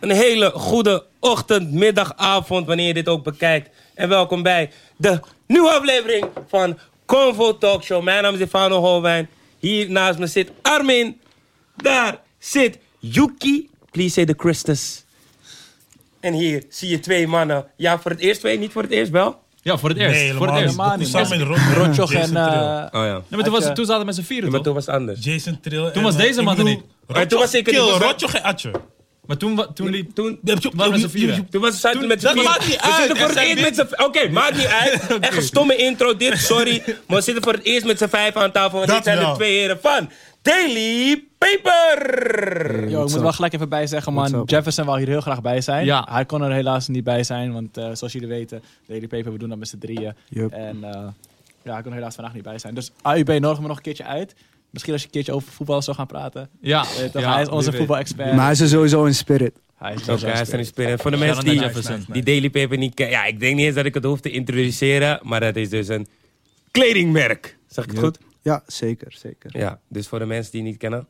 Een hele goede ochtend, middag, avond, wanneer je dit ook bekijkt. En welkom bij de nieuwe aflevering van Convo Talk Show. Mijn naam is Stefano Holwijn. Hier naast me zit Armin. Daar zit Yuki. Please say the Christus. En hier zie je twee mannen. Ja, voor het eerst twee, niet voor het eerst wel. Ja, voor het eerst. Nee, voor het helemaal eerst. niet. Helemaal Samen met Ro- Rotjoch en... Eh, Oh ja. Nee, maar toen, was, toen zaten we met z'n vieren, Ja, maar toen was het anders. Jason Trill. Toen was deze man er niet. toen was ik er niet. Kill, Was- Rotjoch en Atje. Maar toen, toen liep... Toen, waren vieren. toen was het we met z'n dat vieren. maakt niet We zitten uit. voor Er het zijn eerst met z'n... Oké, maakt niet uit. Echt een stomme intro dit, sorry. Maar we zitten voor het eerst met z'n vijf aan tafel. Want dit zijn de twee heren van Daily Paper. Yo, ik moet wel gelijk even bij zeggen, man. Jefferson wou hier heel graag bij zijn. Ja. Hij kon er helaas niet bij zijn, want eh, zoals jullie weten, Daily Paper, we doen dat met z'n drieën. Yup. En eh, ja, hij kon er helaas vandaag niet bij zijn. Dus AUB nodig me nog een keertje uit. Misschien als je een keertje over voetbal zou gaan praten. Ja, ja, hij is onze voetbalexpert. Maar hij is er sowieso in spirit. Hij is Oké, hij is er in spirit. Voor de mensen die, die Daily Paper niet kennen. Ja, ik denk niet eens dat ik het hoef te introduceren. Maar dat is dus een kledingmerk. Zeg ik het goed? Ja, zeker, zeker. Ja, dus voor de mensen die het niet kennen,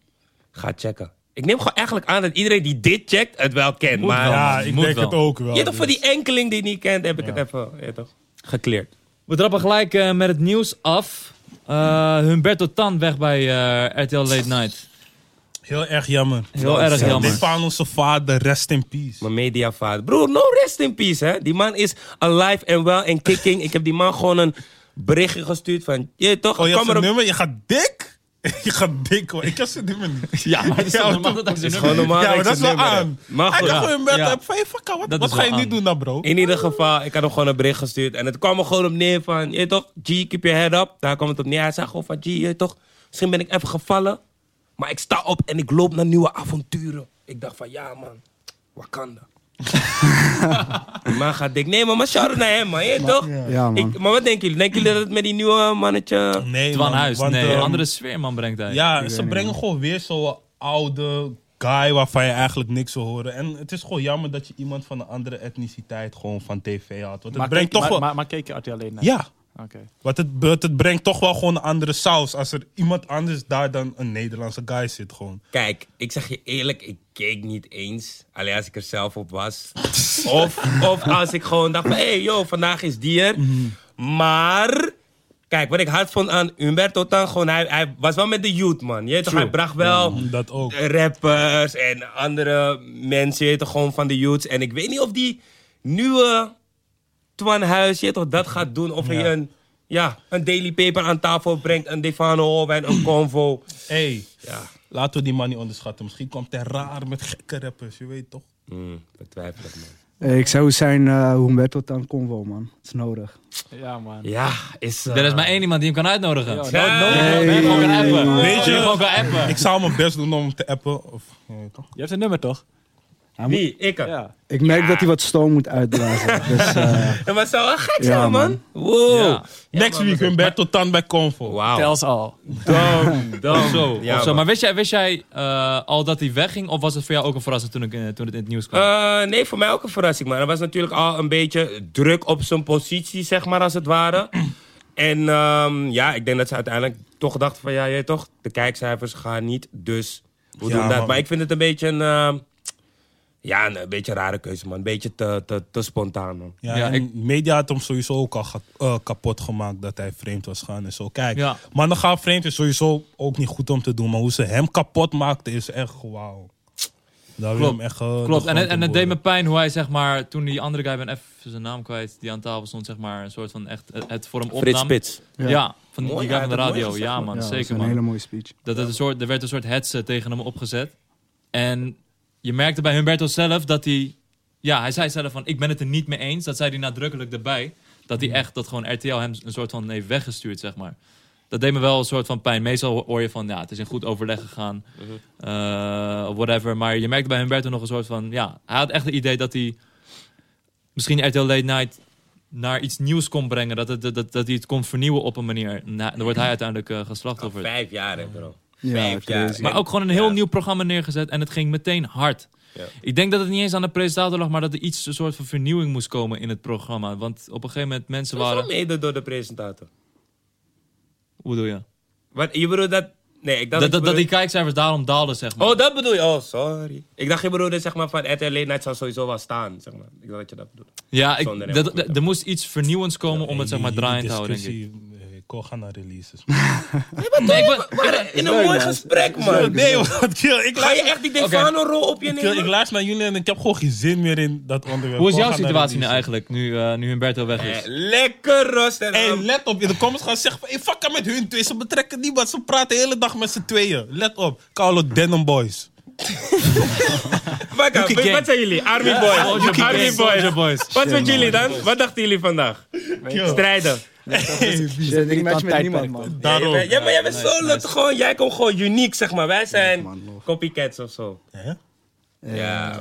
ga checken. Ik neem gewoon eigenlijk aan dat iedereen die dit checkt het wel kent. Moet maar wel. Ja, ik Moet denk wel. het ook wel. je toch voor dus. die enkeling die het niet kent, heb ik Ja. het even ja, toch, gekleerd. We trappen gelijk eh, met het nieuws af. Eh, Humberto Tan weg bij eh, RTL Late Night. Heel erg jammer. Heel erg jammer. Stefan, onze vader, rest in peace. Mijn mediavader. Broer, no rest in peace, hè. Die man is alive and well and kicking. ik heb die man gewoon een berichtje gestuurd van... Je toch, Oh, je nummer? Je gaat dik? Je gaat dik hoor. Ik heb zijn nummer niet. Ja, maar dat is Ja, normaal dat hij is gewoon normaal Ja, maar dat is wel aan. heb. Maar Hij goed, dacht ja. bed, van, hey, fuck, wat, Dat wat ga je aan. doen dan, bro? in ieder geval, ik had hem gewoon een bericht gestuurd. En het kwam er gewoon op neer van... Je toch, G, keep your head up. Daar kwam het op neer. Hij zei gewoon van... G, je toch, misschien ben ik even gevallen. Maar ik sta op en ik loop naar nieuwe avonturen. Ik dacht van, ja man, Wakanda. maar gaat dik. Nee, maar, maar shout-out naar hem, man. Je toch? Ja, man. Ik, maar wat denken jullie? Denken jullie dat het met die nieuwe mannetje... Nee, Twan man, Huis. want, Nee, ehm, andere sfeer man brengt hij. Ja, ze brengen gewoon weer zo'n oude guy waarvan je eigenlijk niks wil horen. En het is gewoon jammer dat je iemand van een andere etniciteit gewoon van tv had. Want het maar, brengt keek, toch maar, wel... maar, maar keek je RTL alleen naar? ja, Oké. want het, het, brengt toch wel gewoon een andere saus als er iemand anders daar dan een Nederlandse guy zit gewoon. Kijk, ik zeg je eerlijk, ik keek niet eens. Alleen als ik er zelf op was. of, of als ik gewoon dacht van, hé hey, yo, vandaag is die er. Maar, kijk, wat ik hard vond aan Humberto Tan, gewoon, hij, hij was wel met de youth, man. Je weet toch, hij bracht wel Dat ook. rappers en andere mensen, je weet toch, gewoon van de youths. En ik weet niet of die nieuwe Twan Huis, je toch, dat gaat doen. Of hij Ja. een, ja, een daily paper aan tafel brengt, een Defano Holwijn, een convo. hey, Ja, laten we die man niet onderschatten. Misschien komt hij raar met gekke rappers, je weet toch? mm, betwijfel ik, man. Eh, ik zou zijn uh, Humberto dan convo, man. Dat is nodig. Ja, man. Ja, is... eh, Er is maar één iemand die hem kan uitnodigen. Ja, Ja. Ben je gewoon kan appen. Weet je- je gewoon kan appen. Ik zou mijn best doen om hem te appen. Of, je? Je hebt zijn nummer toch? Wie? Ik? Ja. Ja. ik merk dat hij wat stoom moet uitblazen. dus eh, maar het zou wel gek Ja, zijn, man. man. Wow. Ja. Next week Humberto Tan bij Convo. Wauw. Tels al. Dom, dom. Zo. Ja, zo. Maar wist jij, wist jij eh, al dat hij wegging? Of was het voor jou ook een verrassing toen, ik, eh, toen het in het nieuws kwam? Eh, nee, voor mij ook een verrassing, man. Er was natuurlijk al een beetje druk op zijn positie, zeg maar, als het ware. En ehm, ja, ik denk dat ze uiteindelijk toch dachten van... Ja, je toch, de kijkcijfers gaan niet, dus we Ja, doen dat. man. Maar ik vind het een beetje een... ja, een, een beetje een rare keuze, man. Een beetje te, te, te spontaan, man. Ja, Ja, en ik- media had hem sowieso ook al ga- eh, kapot gemaakt dat hij vreemd was gaan en zo. Kijk, Ja. mannen gaan vreemd is sowieso ook niet goed om te doen. Maar hoe ze hem kapot maakten is echt wauw. Daar Klopt. hem echt, eh, Klopt, en, het- en het deed me pijn hoe hij zeg maar, toen die andere guy, ben even zijn naam kwijt, die aan tafel stond, zeg maar, een soort van echt het- het voor hem opnam. Frits Spits. Ja, Ja. van Mooi, die guy van de radio. Ja man. man, ja, dat is zeker een man. hele mooie speech. Dat het een soort, er werd een soort hetze tegen hem opgezet. En je merkte bij Humberto zelf dat hij... Ja, hij zei zelf van, ik ben het er niet mee eens. Dat zei hij nadrukkelijk erbij. Dat hij echt, dat gewoon RTL hem een soort van heeft weggestuurd, zeg maar. Dat deed me wel een soort van pijn. Meestal hoor je van, ja, het is in goed overleg gegaan. of whatever. Maar je merkte bij Humberto nog een soort van, ja... Hij had echt het idee dat hij misschien RTL Late Night naar iets nieuws kon brengen. Dat, het, dat, dat, dat hij het kon vernieuwen op een manier. Nou, dan wordt hij uiteindelijk uh, geslachtofferd. Vijf jaar, hè, bro. Ja, Vijf crazy. jaar. Maar ook gewoon een heel Ja. nieuw programma neergezet en het ging meteen hard. Ja. Ik denk dat het niet eens aan de presentator lag, maar dat er iets, een soort van vernieuwing moest komen in het programma. Want op een gegeven moment mensen Dat waren... mede door de presentator. Hoe bedoel je? Wat, je bedoelt dat Nee, ik dacht Dat, je dat, dat die kijkcijfers daarom daalden, zeg maar. Oh, dat bedoel je? Oh, sorry. Ik dacht je bedoelde zeg maar van RTL Late Night zou sowieso wel staan, zeg maar. Ik dacht dat je dat bedoelde. ja, ik, dat, er moest iets vernieuwends komen om het zeg maar draaiend te houden, denk ik. Eh, gaan naar releases. Nee, in een mooi gesprek, man. Nee, wat kill. Ik Ga je echt die Defano-rol op je kill, ik nemen? luister naar jullie en ik heb gewoon geen zin meer in dat onderwerp. Hoe is jouw situatie nu eigenlijk, nu, eh, nu Humberto weg Eh, is? Lekker rust en Hey, let op. In de comments gaan ze zeggen van... Fuck met hun twee. Ze betrekken niemand. Ze praten de hele dag met z'n tweeën. Let op. Koude Denim Boys. Wat zijn jullie? Army Boys. Army Boys. Boys. Wat met man. jullie dan? Wat dachten jullie vandaag? Strijden. Ik match met niemand, man. Daarom. Ja, ja, maar jij bent zo leuk. Gewoon, jij komt gewoon uniek, zeg maar. Wij zijn copycats of zo. Hè? Ja.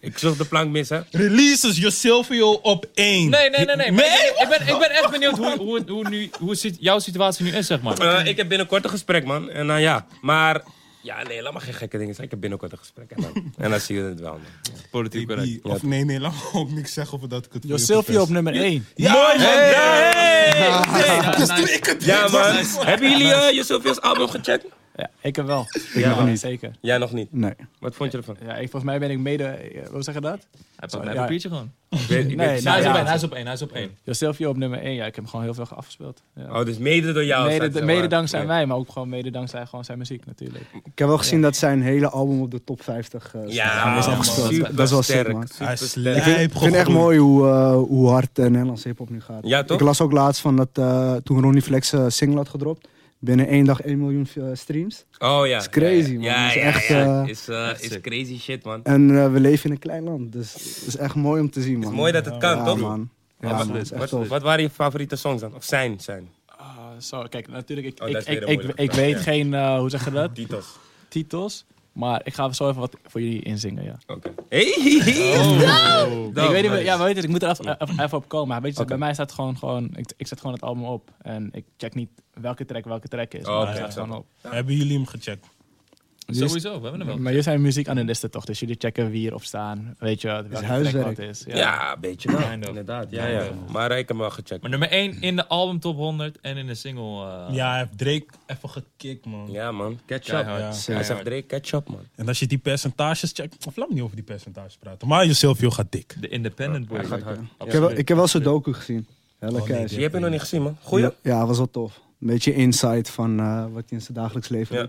ik zocht de plank mis, hè? Releases Josilvio op één. Nee, nee, nee, nee. Ik, ben, ik, ben, echt benieuwd hoe, hoe, hoe, nu, hoe jouw situatie nu is, zeg maar. Eh, ik heb binnenkort een gesprek, man. En dan ja. Maar, ja, nee, laat maar geen gekke dingen zeggen. Ik heb binnenkort een gesprek. En dan, en dan zie je het wel, man. Politiek correct. Of nee, nee. Laat me ook niks zeggen over dat ik het Jo Silvio op nummer 1. Ja, Mooi, man. man. Hey! Ja, Dus nice. toen ik het Ja, man. Hebben jullie uh, Josefia's album gecheckt? Ja, ik heb wel. Ik nog niet. Zeker. Jij nog niet. Nee. Wat vond je ervan? Ja, ik, volgens mij ben ik mede... eh, Hoe zeg je dat? Hij pakt mijn Ja. papiertje gewoon. Ik weet, ik Nee, weet- Nou, hij, is ja. op één, hij is op één, hij is op één. Nummer 1. Ja, ik heb hem gewoon heel veel afgespeeld. Ja. Oh, dus mede door jou. mede, ze, mede dankzij Ja. mij, maar ook gewoon mede dankzij gewoon zijn muziek natuurlijk. Ik heb wel gezien dat zijn hele album op de top 50 uh, Ja, is afgespeeld. super Dat is wel sick, sterk, man. super Ik vind, ik vind het echt mooi hoe, eh, hoe hard uh, Nederlands hip-hop nu gaat. Ja, toch? Ik las ook laatst van dat eh, toen Ronnie Flex een single had gedropt, binnen één dag 1 miljoen eh, streams. Oh ja. is crazy, ja, man. Ja, Is ja, echt, ja. eh, Is, eh, is crazy shit, man. En we leven in een klein land, dus het is echt mooi om te zien, man. mooi dat het kan, ja, toch? Man. Ja, wat, man, het is echt wat, tof. wat waren je favoriete songs dan? Of zijn, zijn? Ah, zo, kijk, natuurlijk, ik, Oh, ik, is ik, ik, weet ja. geen, eh, hoe zeg je dat, Titels. titels. Maar ik ga zo even wat voor jullie inzingen, ja. Oké. Hey! ik weet niet ja, maar weet je, ik moet er even, even, even op komen. Maar weet je, bij mij staat gewoon, gewoon ik, ik zet gewoon het album op. En ik check niet welke track welke track is. Oh, maar ik ja. gewoon op. Hebben jullie hem gecheckt? Sowieso, we hebben hem wel. Maar jullie zijn muziekanalisten toch, dus jullie checken wie erop staan. Weet je welke track huiswerk. wat is. Ja, een beetje wel. Kind of. Inderdaad, ja, ja. Maar ik heb hem wel gecheckt. Maar nummer 1 in de album top 100 en in de single. eh, Ja, hij heeft Drake even gekikt, man. Ja, man. Catch up. Hij zegt Drake, catch up, man. En als je die percentages checkt... Of laat me niet over die percentages praten. Maar Josilvio gaat dik. De Independent Boy. Hij gaat hard. Ik heb, wel- ik heb wel zijn docu gezien. Helle Oh, nee, cash. Die heb je nog niet gezien, man. Goeie? Ja, ja, was wel tof. Een beetje insight van eh, wat hij in zijn dagelijks leven Ja.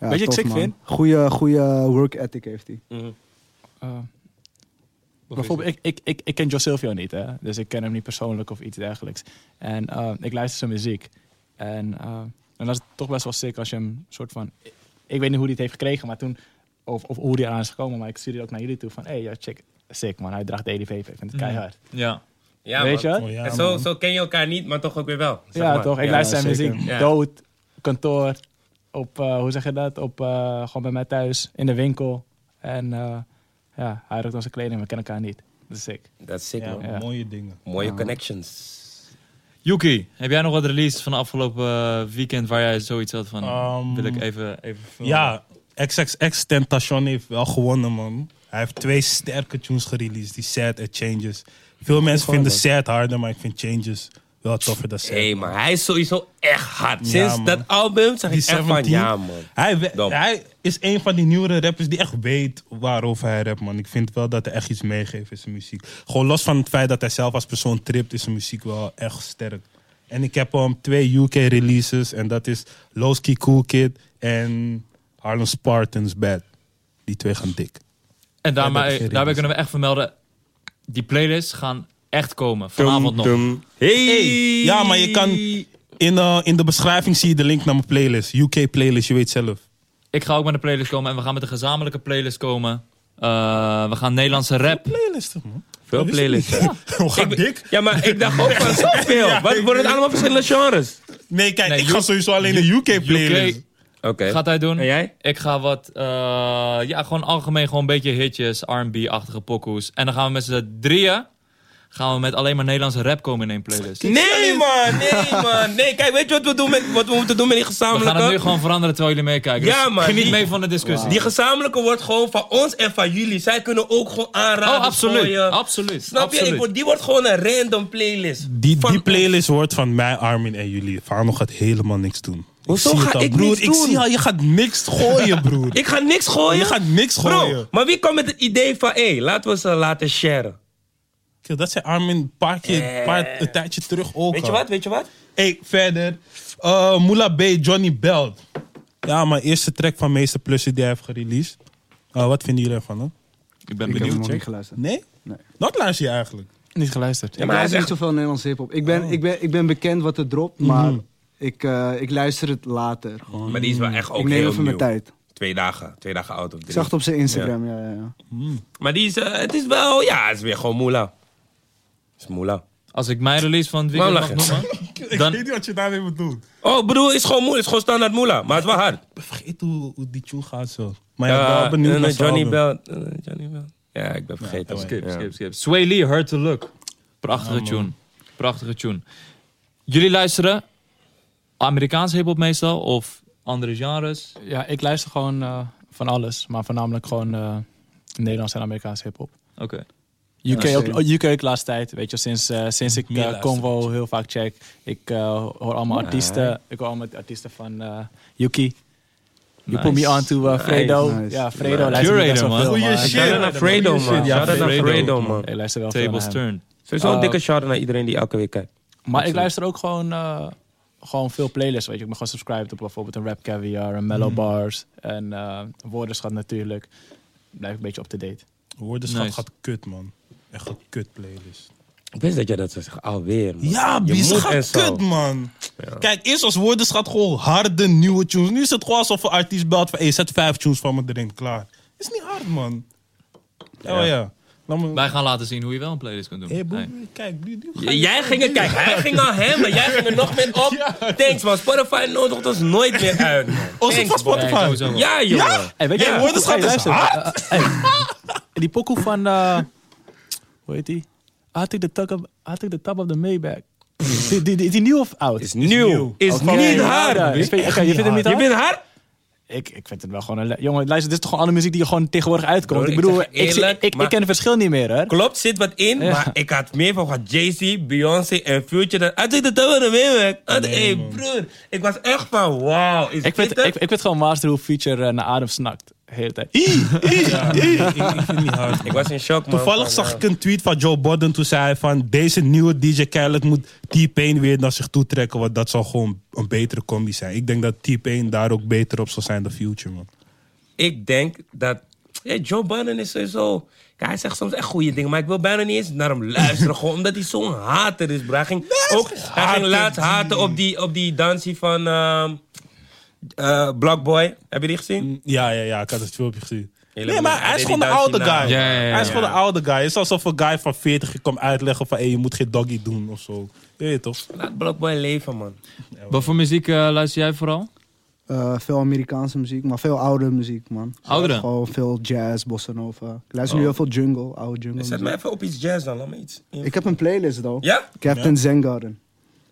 Ja, Weet je wat ik sick man. Goeie, goeie work ethic heeft hij. Mhm. Eh, bijvoorbeeld, ik, ik, ik, ik ken Joe Silvio niet, hè? dus ik ken hem niet persoonlijk of iets dergelijks. En eh, ik luister zijn muziek. En, eh, en dat is toch best wel sick als je hem soort van... Ik weet niet hoe hij het heeft gekregen, maar toen... Of, of hoe hij eraan is gekomen, maar ik stuurde ook naar jullie toe van... Hé, hey, ja, check, sick man, hij draagt DDV, ik vind het Mhm. keihard. Ja. Ja, weet je? Oh, ja, En zo, man. zo ken je elkaar niet, maar toch ook weer wel. zeg ja, maar. toch? Ik Ja. luister zijn zeker. muziek. Ja. Dood, kantoor, op, eh, hoe zeg je dat? Op, eh, gewoon bij mij thuis, in de winkel. En eh, ja, hij ruikt onze kleding, we kennen elkaar niet. Dat is sick. Dat is sick, Ja, man. Ja. mooie dingen. Mooie Ja. connections. Yuki, heb jij nog wat released van de afgelopen weekend waar jij zoiets had van... Um, wil ik even, even filmen? Ja, XXX Tentation heeft wel gewonnen, man. Hij heeft twee sterke tunes gereleased, die Sad en Changes. Veel mensen vinden Sad harder, maar ik vind Changes wel toffer dan Sad. Hé, hey, maar hij is sowieso echt hard. Ja, Sinds man. dat album zeg ik Die echt van, 17. ja, man. Hij, we- Dom. hij is een van die nieuwere rappers die echt weet waarover hij rapt, man. Ik vind wel dat hij echt iets meegeeft in zijn muziek. Gewoon los van het feit dat hij zelf als persoon tript, is zijn muziek wel echt sterk. En ik heb hem twee UK-releases en dat is Lowski Cool Kid en Harlem Spartans Bad. Die twee gaan dik. En dat is daarbij, kunnen we echt vermelden, die playlists gaan echt komen. Vanavond nog. Hey. Ja, maar je kan in, eh, in de beschrijving zie je de link naar mijn playlist. UK playlist, je weet zelf. Ik ga ook met een playlist komen en we gaan met een gezamenlijke playlist komen. Eh, we gaan Nederlandse rap. Playlisten, man. Veel playlists. niet. Hoe gaat Ik- dik? Ja, maar ik dacht ook van zoveel. Wat worden het allemaal verschillende genres? Nee, kijk, Nee, ik ga sowieso alleen de UK playlist. UK Oké. gaat hij doen. En jij? Ik ga wat, eh, ja, gewoon algemeen gewoon een beetje hitjes, R&B-achtige pokoes. En dan gaan we met z'n drieën, gaan we met alleen maar Nederlandse rap komen in één playlist. Nee, man. Nee, man. Nee, kijk, weet je wat we, doen met, wat we moeten doen met die We gaan het nu gezamenlijke? gewoon veranderen terwijl jullie meekijken. Ja, Dus man, Geniet die- mee van de discussie. Die gezamenlijke wordt gewoon van ons en van jullie. Zij kunnen ook gewoon aanraden oh, voor absoluut. je. Absoluut. Snap je? absoluut. Ik word, die wordt gewoon een random playlist. Die, playlist wordt van mij, Armin en jullie. Fano gaat helemaal niks doen. Hoezo zie ga het al, ik broer? niks Ik doen? zie al, je gaat niks gooien, broer. Ik ga niks gooien. Je gaat niks gooien. Bro, maar wie kwam met het idee van, hé, laten we ze laten sharen? Kijk, Dat zei Armin een paar keer, een, paar, een tijdje terug ook Weet je al. wat, weet je wat? Hey, verder. Uh, Moula B, Johnny Belt. Ja, mijn eerste track van Meester Plussen die hij heeft gereleased. Uh, wat vinden jullie ervan? Hè? Ik ben Ik heb hem benieuwd. nog niet geluisterd. Nee? Nee. Wat luister je eigenlijk? Niet geluisterd. Ja, Ik maar hij is luister niet echt... zoveel Nederlandse hip-hop. Ik ben, Oh. ik, ben, ik ben bekend wat er dropt, maar ik, eh, ik luister het later. Gewoon. Maar die is wel echt ook ik neem heel even mijn nieuw. tijd. Twee dagen, twee dagen oud of drie. Ik zag het op zijn Instagram, ja, ja, ja. Maar die is, eh, het is wel, ja, het is weer gewoon moela. Moela. Als ik mijn release van het weekend mag noemen. Ik Dan- weet niet wat je daarmee moet doen. Oh, bedoel, het is gewoon. Het is gewoon standaard moela. Maar het is wel hard. Ik vergeet hoe, hoe die tune gaat zo. Maar ja, ik ben wel benieuwd naar eh, zijn Johnny album. Bell. eh, Johnny Bell. Ja, ik ben vergeten. Skip, Ja. skip, skip. Sway Lee, Hurt to Look. Prachtige tune. Prachtige tune. Jullie luisteren Amerikaans hip-hop meestal of andere genres? Ja, ik luister gewoon eh, van alles. Maar voornamelijk gewoon eh Nederlands en Amerikaans hip-hop. Oké. UK, Ja, ook. UK ook de laatste tijd. Weet je, sinds, eh, sinds ik Meer eh, luisteren. Convo heel vaak check. Ik eh, hoor allemaal artiesten. Ik hoor allemaal artiesten van eh Yuki. You put me on to eh, Fredo. Nice. Ja, Fredo Nice. luister ik best Curator, wel man. Goeie man. shit. Naar Fredo, man. shit, ja, Fredo. Fredo, man. Ik luister wel Tables turn. Sowieso een Uh, dikke shout-out naar iedereen die elke week kijkt. Maar ik luister ook gewoon, eh, gewoon veel playlists. Weet je. Ik ben gewoon subscribed op bijvoorbeeld een Rap Caviar, een Mellow Bars en eh Woordenschat natuurlijk. Blijf een beetje up-to-date. Woordenschat Nice. gaat kut, man. Echt een kut playlist. Ik wist dat jij dat zou zeggen. Alweer, man. Ja, Je zo. kut, man. Kijk, eerst was Woordenschat gewoon harde nieuwe tunes. Nu is het gewoon alsof een artiest belt van... Hey, zet vijf tunes van me erin, klaar. Is niet hard, man. Ja, oh, ja. Me... Wij gaan laten zien hoe je wel een playlist kunt doen. Hey, kijk, nu, nu je- Jij ging er, kijk, hij ging al hem, maar jij ging er nog meer op. Thanks man, Spotify nodigt ons nooit meer uit. man. Oh, van Spotify? sowieso wel. Ja. Hey, weet je, Ja, die Woordenschat is hey, die pokoe van, hoe heet die? I took the top of, I took the top of the Maybach. die, die, die, is die nieuw of oud? Is nieuw. Is niet hard. je vindt- je vindt hem niet Je hard? vindt het hard? Ik, ik vind het wel gewoon een... Jongen, luister, dit is toch gewoon alle muziek die je gewoon tegenwoordig uitkomt. Broer, ik ik bedoel, ik, je eerlijk, ik, ik, ken het verschil niet meer, hè? Klopt, zit wat in, Ja. maar ik had meer van gehad. Jay-Z, Beyoncé en Future. dan- Had ik de touw de meewerk? Hé, broer. Ik was echt van, wauw. Is Ik vind, ik, ik vind gewoon master hoe Feature eh, naar adem snakt. De hele tijd. Ja, ik, ik vind het niet hard. Ik was in shock, man. Toevallig van, zag eh, ik een tweet van Joe Budden toen zei hij van... Deze nieuwe DJ Khaled moet T-Pain weer naar zich toe trekken. Want dat zal gewoon een betere combi zijn. Ik denk dat T-Pain daar ook beter op zal zijn dan Future, man. Ik denk dat... Ja, Joe Budden is sowieso... Kijk, hij zegt soms echt goede dingen, maar ik wil bijna niet eens naar hem luisteren. gewoon omdat hij zo'n hater is, bro. Hij ging, ook, hij ging hater, laatst haten op die, op die dansie van ehm eh, Blockboy. Heb je die gezien? Ja, ja, ja. Ik had het filmpje gezien. Hele Nee, maar hij is gewoon een oude guy. na. Ja, ja, ja, hij is gewoon een oude guy. Het is alsof een guy van 40 je komt uitleggen van... Hey, je moet geen doggy doen of zo. Je weet toch? Laat Blockboy leven, man. Wat voor muziek eh, luister jij vooral? Eh, veel Amerikaanse muziek, maar veel oude muziek, man. Oudere? Gewoon veel jazz, bossa nova. Ik luister nu heel veel jungle, oude jungle. Zet me even op iets jazz dan, laat me iets. Ik heb een playlist, though. Ja? Captain Zen Garden.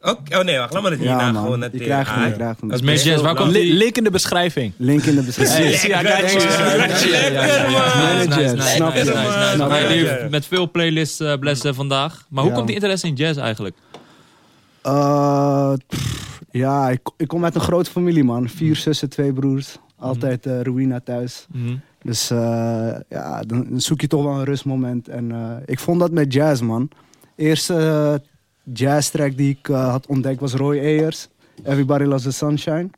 Oké, Oh nee, wacht, laat dat Ja, hierna man. gewoon het krijgt hem, je krijgt hem. Dat is meer jazz. Waar komt die? Link in de beschrijving. Link in de beschrijving. Lekker, Ja, ja, ja, ja. man. Nice, nice, Snap je? Maar met veel playlists eh blessen vandaag. Maar hoe Ja. komt die interesse in jazz eigenlijk? Eh, pff, ja, ik, ik kom uit een grote familie, man. Vier zussen, twee broers. Altijd eh Ruïna thuis. Mhm. Dus eh, ja, dan zoek je toch wel een rustmoment. En eh, ik vond dat met jazz, man. Eerste eh, jazz track die ik eh, had ontdekt was Roy Ayers. Everybody Loves the Sunshine.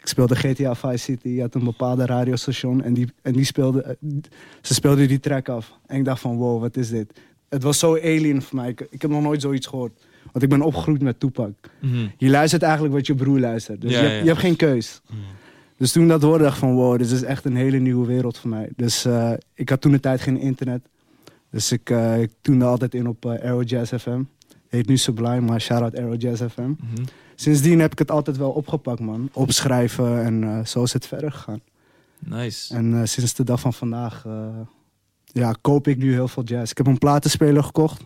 Ik speelde GTA Vice City. Je had een bepaalde radiostation. En, die, en die speelde, eh, ze speelden die track af. En ik dacht van, wow, wat is dit? Het was zo alien voor mij. Ik, ik heb nog nooit zoiets gehoord. Want ik ben opgegroeid met Tupac. Mhm. Je luistert eigenlijk wat je broer luistert. Dus Ja, je, hebt, ja. je hebt geen keus. Dus toen dat hoorde, dacht ik van wow, dit is echt een hele nieuwe wereld voor mij. Dus eh, ik had toen de tijd geen internet. Dus ik, eh ik toende altijd in op Aero Jazz FM. Heet nu Sublime, maar shout-out Aero Jazz FM. Mhm. Sindsdien heb ik het altijd wel opgepakt, man. Opschrijven en eh, zo is het verder gegaan. Nice. En eh, sinds de dag van vandaag eh, ja, koop ik nu heel veel jazz. Ik heb een platenspeler gekocht.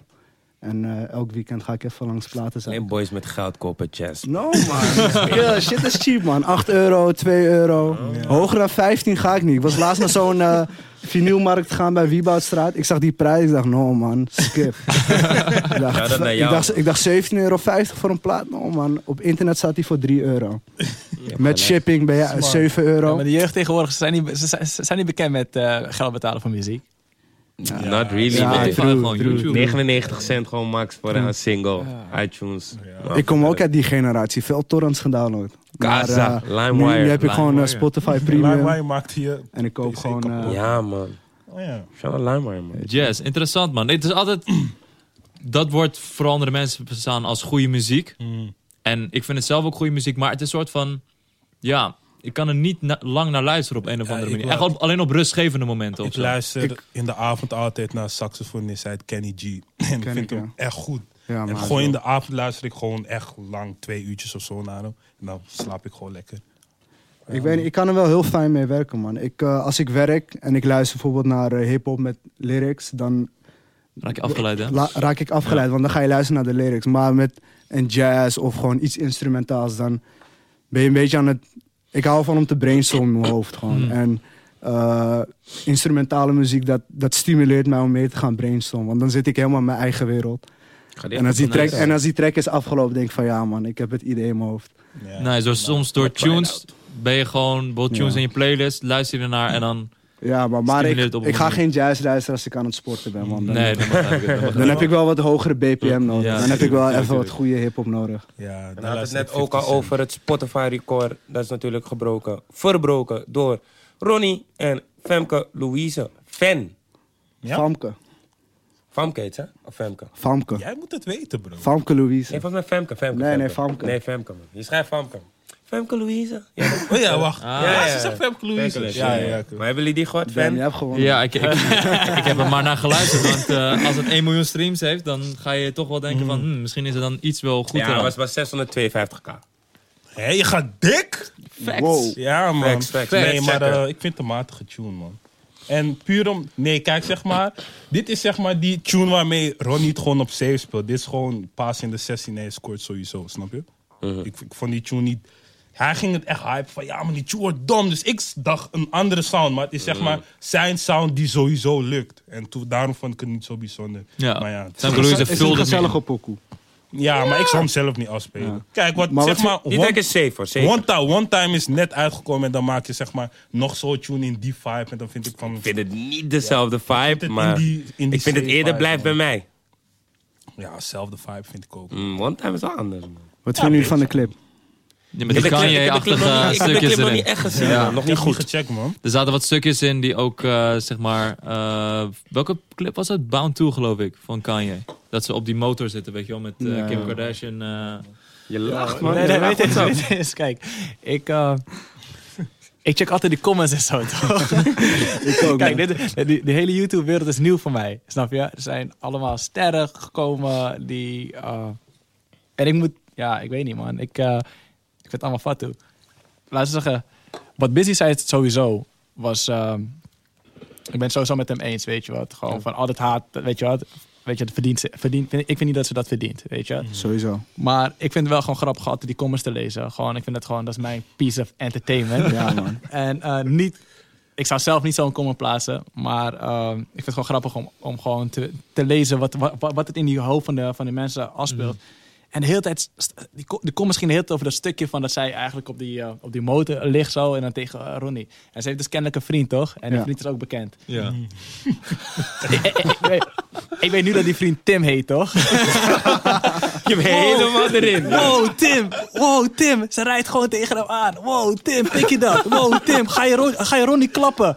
En eh, elk weekend ga ik even langs platen zijn. Alleen boys met geld kopen jazz. No man, ja, shit is cheap man. 8 euro, 2 euro. Hoger dan 15 ga ik niet. Ik was laatst naar zo'n eh vinylmarkt gaan bij Wieboudstraat. Ik zag die prijs, ik dacht no man, skip. ik, dacht, Ja, dat naar ik, jou. dacht, ik dacht 17,50 euro voor een plaat. No man, op internet staat die voor 3 euro. Met shipping ben je Smart. 7 Ja, euro. maar de jeugd tegenwoordig, ze zijn niet, ze zijn, ze zijn niet bekend met eh, geld betalen voor muziek. Not really, Ja, true, gewoon true. YouTube. 99 cent gewoon max voor een single. iTunes. Ja. Ik kom ook uit die generatie. Veel torrents gedownload. Maar, Casa, eh, LimeWire. Nu, nu heb ik gewoon eh, LimeWire. Spotify Premium. Premium. maakt hier... En ik koop gewoon... eh, Ja, man. Oh ja. Shout out LimeWire, man. Jazz, interessant man. Het is altijd... Dat wordt vooral door de mensen bestaan als goede muziek. Mm. En ik vind het zelf ook goede muziek. Maar het is een soort van... Ja, ik kan er niet na- lang naar luisteren op een of Ja, andere manier. Echt op- alleen op rustgevende momenten of Ik luister Ik- in de avond altijd naar saxofonist uit Kenny G. En ik vind ik, hem echt goed. ja, en gewoon in de avond luister ik gewoon echt lang, twee uurtjes of zo naar hem. En dan slaap ik gewoon lekker. Ik, weet niet, ik kan er wel heel fijn mee werken, man. Ik, eh, als ik werk en ik luister bijvoorbeeld naar eh, hip-hop met lyrics, dan Raak je afgeleid, hè? la- raak ik afgeleid, want dan ga je luisteren naar de lyrics. Maar met een jazz of gewoon iets instrumentaals, dan ben je een beetje aan het. Ik hou van om te brainstormen in mijn hoofd gewoon. Mm. En eh, instrumentale muziek, dat, dat stimuleert mij om mee te gaan brainstormen. Want dan zit ik helemaal in mijn eigen wereld. En als, die track, en als die track is afgelopen, denk ik van ja man, ik heb het idee in mijn hoofd. Ja. Nee, zo soms door tunes ben je gewoon... Bijvoorbeeld tunes in je playlist, luister je ernaar en dan... Ja, maar, maar ik, ik ga geen jazz luisteren als ik aan het sporten ben, man. Dan, Nee, dan heb ik wel wat hogere BPM nodig. Ja, dan heb ik wel even wat goede hip-hop nodig. Ja, dan we hadden het net ook 50 al over het Spotify record. Dat is natuurlijk gebroken, verbroken door Ronnie en Femke Louise. Fan. Ja? Famke. Famke heet ze, of Femke? Famke. Jij moet het weten, bro. Famke Louise. Nee, volgens mij Femke. Femke Nee, nee, Famke. Nee, Femke, man. Je schrijft Famke. Femke Louise. Ja, Oh ja, wacht. Ah. ja, Ja, ze zegt Femke Louise. Femke Ja, ja, ja. Maar hebben jullie die gehoord, je hebt gewonnen. Ja, ik, ik, ik heb er maar naar geluisterd. Want eh, als het 1 miljoen streams heeft, dan ga je toch wel denken van... hmm, misschien is er dan iets wel goed Ja, het was, was 652k. Hé, je gaat dik? Wow. Ja, man. Facts, facts. Nee, Facts, maar eh, ik vind het een matige tune, man. En puur om... Nee, kijk, zeg maar... dit is zeg maar die tune waarmee Ronnie het gewoon op save speelt. Dit is gewoon paas in de 16 en hij scoort sowieso, snap je? Mhm. ik, ik vond die tune niet... Hij ging het echt hype van, ja, maar die tune wordt dom. Dus ik dacht een andere sound. Maar het is zeg Mhm. maar zijn sound die sowieso lukt. En toen, daarom vond ik het niet zo bijzonder. Ja. Maar ja, het Zijn is- Louise is een gezellige pokoe. ja, maar ik zou hem zelf niet afspelen. Ja. Kijk, wat, Maar zeg wat- maar... Die one- track is safe, hoor. Zeker. One time, one time is net uitgekomen en dan maak je zeg maar nog zo'n tune in die vibe. En dan vind ik van... Ik vind het niet dezelfde vibe, het maar in die- in die ik vind het eerder blijft bij mij. Ja, dezelfde vibe vind ik ook. Mm, one time is wel anders, man. Wat vinden jullie van de clip? Ja, met die Ik de clip- ik heb de nog niet- ik heb de stukjes clip nog erin. niet echt gezien, Ja. nog Ik niet goed. gecheckt, man. Er zaten wat stukjes in die ook, eh, zeg maar... eh, welke clip was het? Bound To, geloof ik, van Kanye. Dat ze op die motor zitten, weet je wel, met eh, Ja. Kim Kardashian. eh. Je lacht, man. Nee, Je nee, weet je, goed weet eens, kijk. Ik, eh, ik check altijd die comments en zo, toch? Ik ook. Kijk, man. dit, die, die hele YouTube-wereld is nieuw voor mij. Snap je? Er zijn allemaal sterren gekomen die... eh, en ik moet... Ja, ik weet niet, man. Ik, eh, ik vind het allemaal fatu. Laten we zeggen... Wat Busy zei het sowieso was... eh, ik ben het sowieso met hem eens, weet je wat. Gewoon van al het haat, weet je wat. Weet je, het verdient, verdient, ik vind niet dat ze dat verdient, weet je. Sowieso. Maar ik vind het wel gewoon grappig altijd die comments te lezen. Gewoon, ik vind het gewoon, dat is mijn piece of entertainment. Ja, man. En eh, niet, ik zou zelf niet zo'n comment plaatsen. Maar eh, ik vind het gewoon grappig om, om gewoon te, te lezen wat, wat, wat het in die hoofd van de, van die mensen afspeelt. En de hele tijd, die, die de hele tijd over dat stukje van dat zij eigenlijk op die, eh, op die motor ligt zo. En dan tegen eh, Ronnie. En ze heeft dus kennelijk een vriend, toch? En die Ja. vriend is ook bekend. Ja. ik, ik- ik weet, ik weet nu dat die vriend Tim heet, toch? Je bent helemaal erin. Wow, Tim. Wow, Tim. Ze rijdt gewoon tegen hem aan. Wow, Tim, pik je dat? Wow, Tim, ga je, Ron- ga je Ronnie klappen?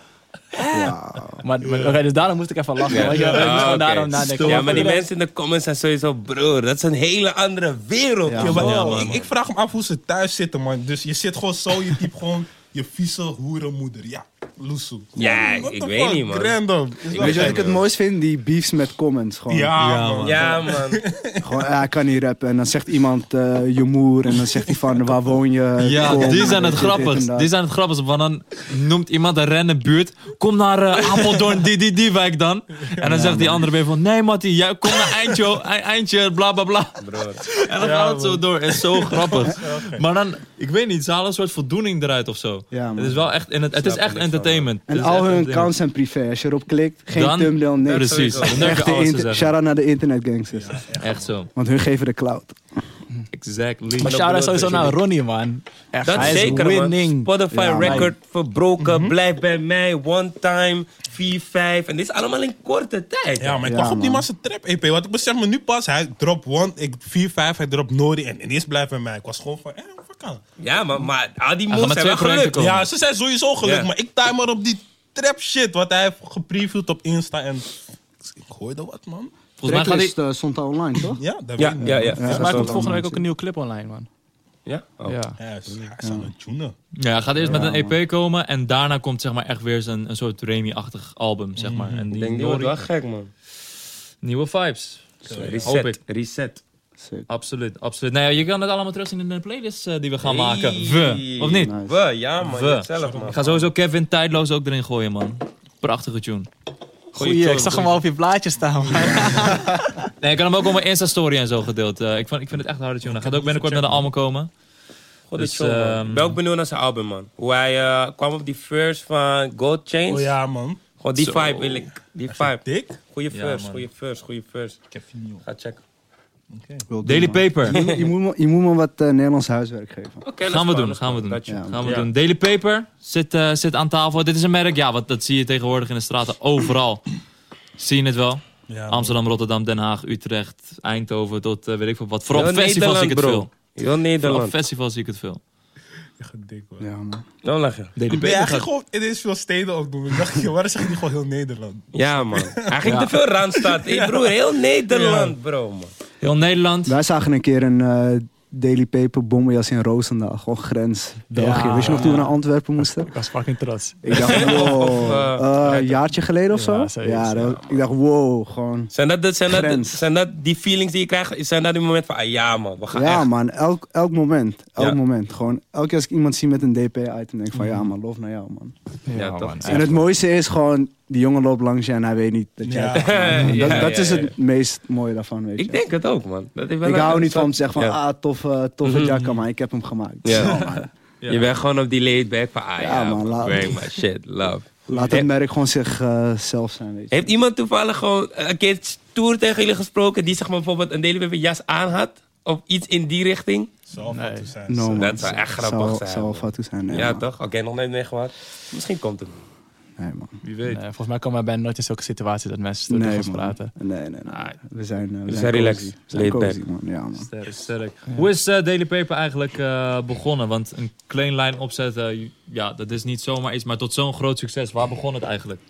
Maar, maar oké, dus daarom moest ik even lachen. je, daarom nadenken. Ja, maar die mensen in de comments zijn sowieso, broer, dat is een hele andere wereld. Ja, Ja, maar Ja, man. ik, ik vraag me af hoe ze thuis zitten, man. Dus je zit gewoon zo, je typt gewoon je vieze hoerenmoeder. Ja, Loesoe. Ja, What ik weet fuck, niet, man. Random. Is wel Weet je wat ik het mooist vind? Die beefs met comments. Gewoon. Ja, Ja, man. Ja, man. Gewoon, ja, ik kan niet rappen. En dan zegt iemand eh, je moer. En dan zegt hij van, waar woon je? Ja, Kom, die zijn het grappigst. dat. Die zijn het grappigst. Want dan noemt iemand een random buurt. Kom naar eh, Apeldoorn, die, die, die wijk dan. En dan zegt die andere weer van... Nee, Mattie, jij kom naar Eindje, ei- Eindje, bla, bla, bla. Broer. En dan gaat het zo door. Het is zo grappig. Maar dan, ik weet niet, ze halen een soort voldoening eruit of zo. Ja, man. Het is wel echt, en het, het is echt entertainment. En al echt hun accounts zijn privé. Als je erop klikt, geen Dan- thumbnail, niks. Precies, Echte. Shout-out naar de internet gangsters. Echt zo. Want hun geven de cloud. Exactly. Maar shout-out sowieso naar Ronnie, man. Echt, Dat hij is zeker, winning. man. Spotify Ja, record verbroken. Blijf bij mij. One time. 4-5. En dit is allemaal in korte tijd. Ja, maar ik Ja, wacht op die man. massa trap EP. Want ik besef me nu pas, hij drop one, ik 4-5, hij drop Nori en ineens blijft bij mij. Ik was gewoon van, eh, Ja, maar, maar al die moves zijn wel komen. Ja, ze zijn sowieso gelukt, Ja. maar ik time maar op die trap shit wat hij heeft gepreviewd op Insta en ik hoorde wat man. Volgens mij gaat. Tracklist eh, stond al online, toch? Ja, dat Ja, weet ik. ja, ja. Volgens mij komt volgende week ook een nieuwe clip online, man. Ja? Oh. Ja. Ja, hij is aan het tunen. Ja, hij gaat eerst met Ja, een EP komen en daarna komt zeg maar echt weer zijn, een soort Remy-achtig album, zeg maar. En Ik die denk, die wordt wel gek, man. nieuwe vibes. Hoop Reset. ik. Reset. Absoluut, absoluut. Nou ja, je kan het allemaal terugzien in de playlist eh, die we gaan maken. We, of niet? Nice. We, ja, man. We. Je hebt zelf, man. Ik ga sowieso Kevin Tijdloos ook erin gooien, man. Prachtige tune. Goeie, ik zag hem al op je blaadje staan, man. Nee, ik had hem ook op mijn Insta-story en zo gedeeld. Eh, ik, vond, ik vind het echt een harde tune. Hij gaat ook binnenkort naar de album komen. God, Dus, ehm, Ik ben ook benieuwd naar zijn album, man. Hoe hij eh, kwam op die verse van Gold Chains. Oh ja man. Gewoon die vibe wil ik. Die vibe. Dik? Goeie Ja, verse, man. goeie verse, goeie verse. Ik heb vinyl. Ga checken. Wil Daily. Paper. Je moet, me, je moet me wat eh, Nederlands huiswerk geven. Oké, Gaan we doen, gaan we doen. Je- Ja. Gaan we Ja. doen. Daily Paper zit, eh, zit aan tafel. Dit is een merk, ja, want dat zie je tegenwoordig in de straten overal. Zie je het wel? Ja. Amsterdam, Rotterdam, Den Haag, Utrecht, Eindhoven tot eh, weet ik veel wat. Vooral op festivals zie ik het Nederland, veel. Heel Vooral op Nederland. festivals zie ik het veel. Echt dik hoor. Ja, man. Dan lachen. Daily Nee, hij Paper ging gaat... gewoon ineens veel steden ook doen. Ik dacht, joh, waarom zeg je niet gewoon heel Nederland? Ja, man. Hij ging te veel Randstad. Hey, broer, heel Nederland, bro, man. Heel Nederland. Wij zagen een keer een eh, Daily Paper bommenjas in Roosendaal. Gewoon grens België. Ja. Weet je nog toen we naar Antwerpen moesten? Ik was fucking trots. Ik dacht, wow. Of, eh, Eh, een jaartje geleden of zo? Ja, dat- ik dacht, wow, gewoon. Zijn dat, de, zijn, dat, de- Grens. zijn dat die feelings die je krijgt? Zijn dat die moment van, ah ja man, we gaan Ja, echt. man, elk, elk moment. Elk Ja. moment. Gewoon, elke keer als ik iemand zie met een DP-item, denk ik van, ja man, lof naar jou, man. Ja, man. En het mooiste is gewoon, die jongen loopt langs je en hij weet niet dat jij... Ja. het gaat doen. Ja, dat dat ja, is ja. het meest mooie daarvan, weet je. Ik denk het ook, man. Dat Ik hou niet van om te zeggen van, Ja. ah, tof, eh, toffe Mhm. jacka, maar ik heb hem gemaakt. Ja. Je bent gewoon op die laid back van, ah ja, Ja, man, laat- bring my shit, love. Laat het merk gewoon zichzelf zijn, weet je. Heeft iemand toevallig gewoon een keer stoer tegen jullie gesproken die zeg maar bijvoorbeeld een Paper jas aan had? Of iets in die richting? Zal Nee. zijn. No. Dat zou echt grappig zijn, fout zijn, nee, ja, man. toch? Oké, nog nooit meegemaakt. Misschien komt het. Nee, man. Wie weet. Nee, volgens mij komen wij bijna nooit in zulke situaties dat mensen stoer Nee, praten. Nee, nee, nee. Ah, We zijn, uh, we zijn zijn relaxed. Laid back. man. Ja, man. Sterk, sterk. Hoe is eh, Daily Paper eigenlijk eh, begonnen? Want een klein lijn opzetten, ja, dat is niet zomaar iets, maar tot zo'n groot succes. Waar begon het eigenlijk?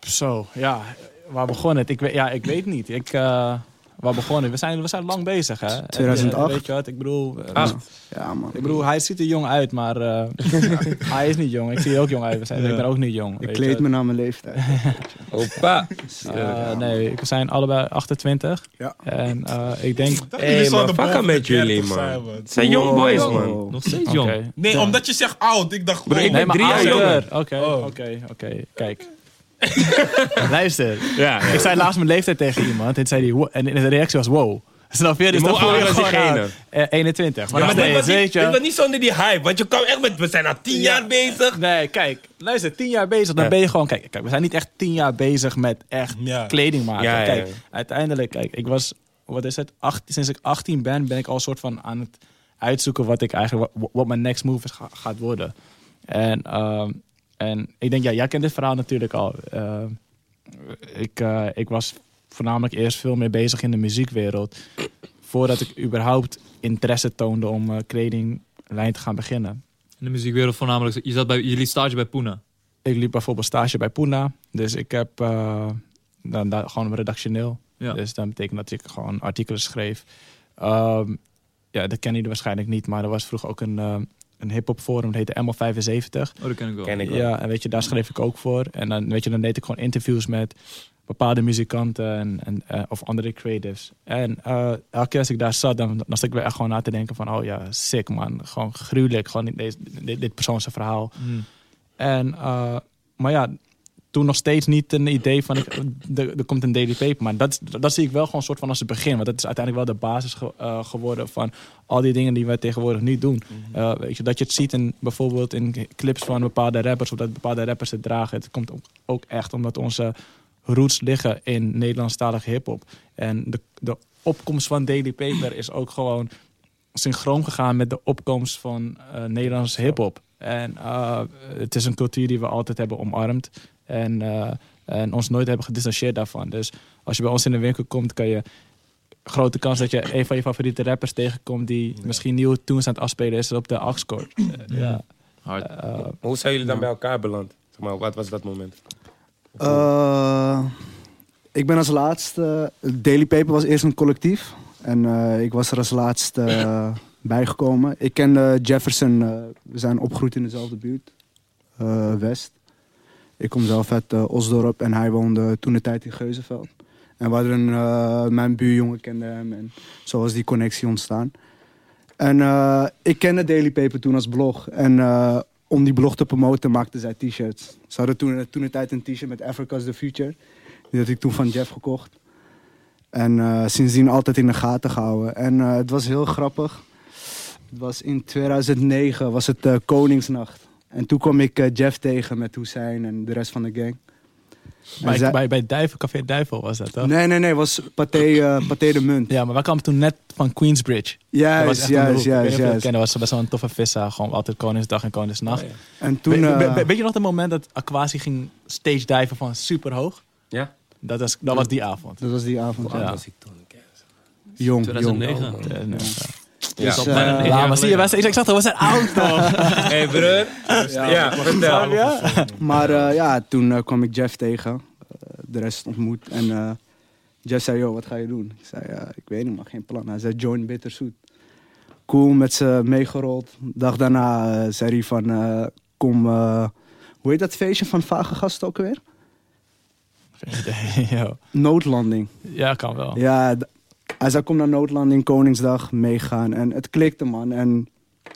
Zo, ja. Waar begon het? Ik weet, ja, ik weet niet. Ik, eh, waar begon het? We zijn, we zijn lang bezig, hè? En, 2008. eh, weet je wat? Ik bedoel... eh, Acht. Ja, man. Ik bedoel, hij ziet er jong uit, maar eh, hij is niet jong. Ik zie er ook jong uit. We zijn, Ik ben ook niet jong. Ik kleed je. me naar mijn leeftijd. Opa. Nee, we zijn allebei 28. Ja. En eh, ik denk... Hé, hey, man, fuck met de 30 jullie, zijn, man. Het zijn Wow. boys, Wow. man. Nog steeds jong. Nee, omdat je zegt oud. Ik dacht, Bro, ik ben Nee, maar drie jaar ouder. jonger. Oké, Oh. oké, oké. Kijk. Luister. Ja, Ik zei laatst mijn leeftijd tegen iemand. En, zei die, en de reactie was wow. Snap je? Dus dan hoe voel je oud was gewoon diegene? aan. Eh, 21. Maar Ja, maar was, weet niet, je. niet zonder die hype. Want je kwam echt met, we zijn al tien jaar bezig. Nee, kijk. Luister, 10 jaar bezig. Dan ben je gewoon... Kijk, kijk, we zijn niet echt 10 jaar bezig met echt kleding maken. Kijk, uiteindelijk... Kijk, ik was... Wat is het? Acht, sinds ik 18 ben, ben ik al een soort van aan het uitzoeken wat ik eigenlijk... Wat, wat mijn next move is, ga- gaat worden. En, ehm, en ik denk, ja, jij kent dit verhaal natuurlijk al. Eh, ik, eh, ik was voornamelijk eerst veel meer bezig in de muziekwereld. Voordat ik überhaupt interesse toonde om eh kledinglijn te gaan beginnen. In de muziekwereld voornamelijk, je, zat bij, je stage bij Puna. Ik liep bijvoorbeeld stage bij Puna. Dus ik heb dan, daar gewoon redactioneel. Ja. Dus dat betekent dat ik gewoon artikelen schreef. Ehm, ja, dat kennen jullie waarschijnlijk niet. Maar er was vroeger ook een, een hip-hop forum. Dat heette ML75. Oh, dat ken ik wel. Ken ik wel. Ja, en weet je, daar schreef ik ook voor. En dan, weet je, dan deed ik gewoon interviews met bepaalde muzikanten en, en, eh, of andere creatives. En eh, elke keer als ik daar zat, dan, dan zat ik weer echt gewoon na te denken van... oh ja, sick man, gewoon gruwelijk, gewoon deze, dit, dit persoon zijn verhaal. Hmm. En, eh, maar ja, toen nog steeds niet een idee van, ik, er, er komt een daily paper. Maar dat, dat zie ik wel gewoon soort van als het begin. Want dat is uiteindelijk wel de basis ge- eh, geworden van al die dingen die wij tegenwoordig nu doen. Eh, weet je, dat je het ziet in, bijvoorbeeld in clips van bepaalde rappers, of dat bepaalde rappers het dragen. Het komt ook, ook echt omdat onze roots liggen in Nederlandstalige hip-hop. En de, de opkomst van Daily Paper is ook gewoon synchroon gegaan met de opkomst van eh Nederlandse hip-hop. En het is een cultuur die we altijd hebben omarmd. En, eh, en ons nooit hebben gedistanceerd daarvan. Dus als je bij ons in de winkel komt, kan je grote kans dat je een van je favoriete rappers tegenkomt die misschien nieuwe tunes aan het afspelen is op de Axcore. Eh, ja. Hard. Eh, Hoe zijn jullie dan bij elkaar beland? Zeg maar, wat was dat moment? Eh, ik ben als laatste. Daily Paper was eerst een collectief. En eh, ik was er als laatste eh, bijgekomen. Ik kende Jefferson. eh, we zijn opgegroeid in dezelfde buurt. eh, West. Ik kom zelf uit eh, Osdorp en hij woonde toen de tijd in Geuzenveld. En we een, eh, mijn buurjongen kende hem en zo was die connectie ontstaan. En eh, ik kende Daily Paper toen als blog. En om die blog te promoten maakten zij t-shirts. Ze hadden toen, toen de tijd een t-shirt met Africa's the Future. Die had ik toen van Jeff gekocht. En sindsdien altijd in de gaten gehouden. En het was heel grappig. Het was in 2009 was het Koningsnacht. En toen kwam ik eh, Jeff tegen met Hussein en de rest van de gang. Bij, bij, bij Duivel, Café Duivel was dat toch? Nee, nee, nee, was Pathé, uh, de Munt. Ja, maar wij kwamen toen net van Queensbridge. Juist, juist, juist. Dat was best wel een toffe vissa. Gewoon altijd Koningsdag en Koningsnacht. En toen... Eh, weet, weet je nog het moment dat Aquasi ging stage diven van super hoog? Ja. Dat was, dat was die avond. Dat was die avond, ja. was ik? Jong, 2009. jong. 2009. Ja. Maar zie je? Ik zag dat, we zijn oud nog. hey broer. Ja, vertel. Ja. Maar eh, ja, toen eh, kwam ik Jeff tegen. Eh, de rest ontmoet. En Jeff zei, joh wat ga je doen? Ik zei, ik weet niet, maar geen plan. Hij zei, join Bitterzoet. Cool, met ze meegerold. Dag daarna zei hij van, kom... hoe heet dat feestje van vage gasten ook weer? Noodlanding. Ja, kan wel. Ja, hij zei, kom naar Noodlanding, Koningsdag, meegaan. En het klikte, man. En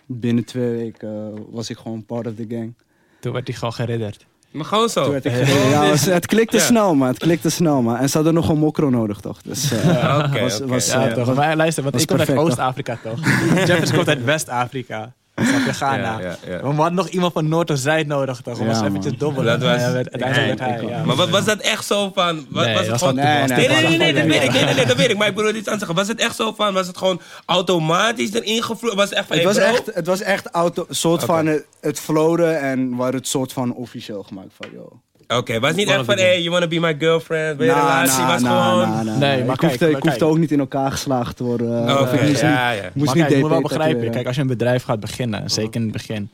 binnen twee weken eh, was ik gewoon part of the gang. Toen werd hij gewoon geridderd. Maar gewoon zo. Toen werd ik ja, het was- het klikte Ja. snel, man. Het klikte snel, man. En ze hadden nog een mokro nodig, toch? Dus, eh, Ja, Oké, was- was, Ja, eh, toch. Maar luister, want was ik kom uit Oost-Afrika toch? Jeffers komt uit West-Afrika. Snap je, Ghana. Ja, ja, ja. We hadden nog iemand van Noord of Zuid nodig toch? Om man. eventjes dobbelen. Dat was- uiteindelijk werd hij, Nee, ja. Maar wat, was dat echt zo van... Wat, Nee, was het dat gewoon... was Nee, nee, Nee, nee, dat weet ik. Nee, nee, nee, dat weet ik. Maar ik bedoel iets aan te zeggen. Was het echt zo van... Was het gewoon automatisch erin gevloeid? Was het echt van... het, hey, was echt, het was echt auto, soort van het, het floden en waar het soort van officieel gemaakt van, joh. Oké, was niet echt van... Hey, you wanna be my girlfriend? Wil je een relatie? Was gewoon... Nee, maar ik kijk, hoefde, maar ik hoefde kijk. ook niet in elkaar geslagen te worden. eh, Oké, of ik moest ja, niet, ja. moest maar niet kijk, je moet wel begrijpen. Kijk, als je een bedrijf gaat beginnen, zeker in het begin,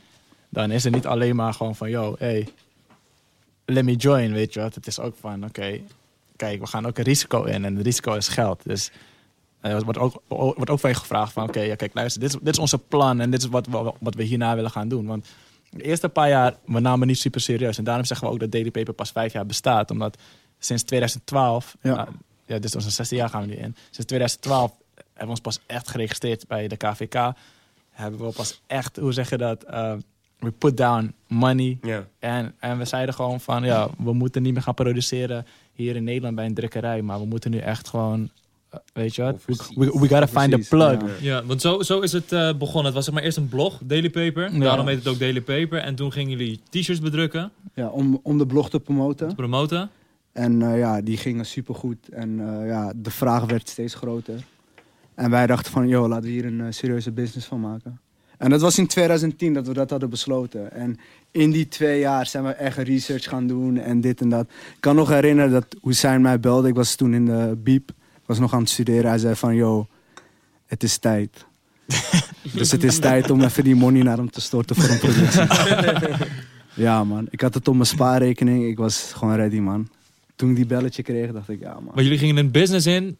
dan is het niet alleen maar gewoon van, yo, hey, let me join, weet je wat. Het is ook van, oké, kijk, we gaan ook een risico in en het risico is geld. Dus eh, er wordt ook, wordt ook van je gevraagd van, oké, ja, kijk, luister, dit is, dit is onze plan en dit is wat we, wat we hierna willen gaan doen. Want de eerste paar jaar, we namen niet super serieus. En daarom zeggen we ook dat Daily Paper pas vijf jaar bestaat. Omdat sinds 2012, Ja. nou, ja, dus onze 16 jaar gaan we nu in. Sinds 2012 hebben we ons pas echt geregistreerd bij de KVK. Hebben we pas echt, hoe zeg je dat, eh, we put down money. En, en we zeiden gewoon van, ja, we moeten niet meer gaan produceren hier in Nederland bij een drukkerij. Maar we moeten nu echt gewoon, weet je wat, we, we, we gotta find a plug. ja. Ja, want zo, zo is het eh, begonnen. Het was zeg maar eerst een blog, Daily Paper. Ja. Daarom heet het ook Daily Paper. En toen gingen jullie t-shirts bedrukken, Ja, om, om de blog te promoten. promoten. En eh, ja, die gingen supergoed. En eh, ja, de vraag werd steeds groter. En wij dachten van, joh, laten we hier een serieuze business van maken. En dat was in 2010 dat we dat hadden besloten. En in die twee jaar zijn we echt research gaan doen en dit en dat. Ik kan nog herinneren dat Hussein mij belde. Ik was toen in de Biep. Ik was nog aan het studeren. Hij zei van, joh, het is tijd. dus het is tijd om even die money naar hem te storten voor een productie. ja man, ik had het op mijn spaarrekening. Ik was gewoon ready man. Toen ik die belletje kreeg, dacht ik, ja man. Maar jullie gingen een business in,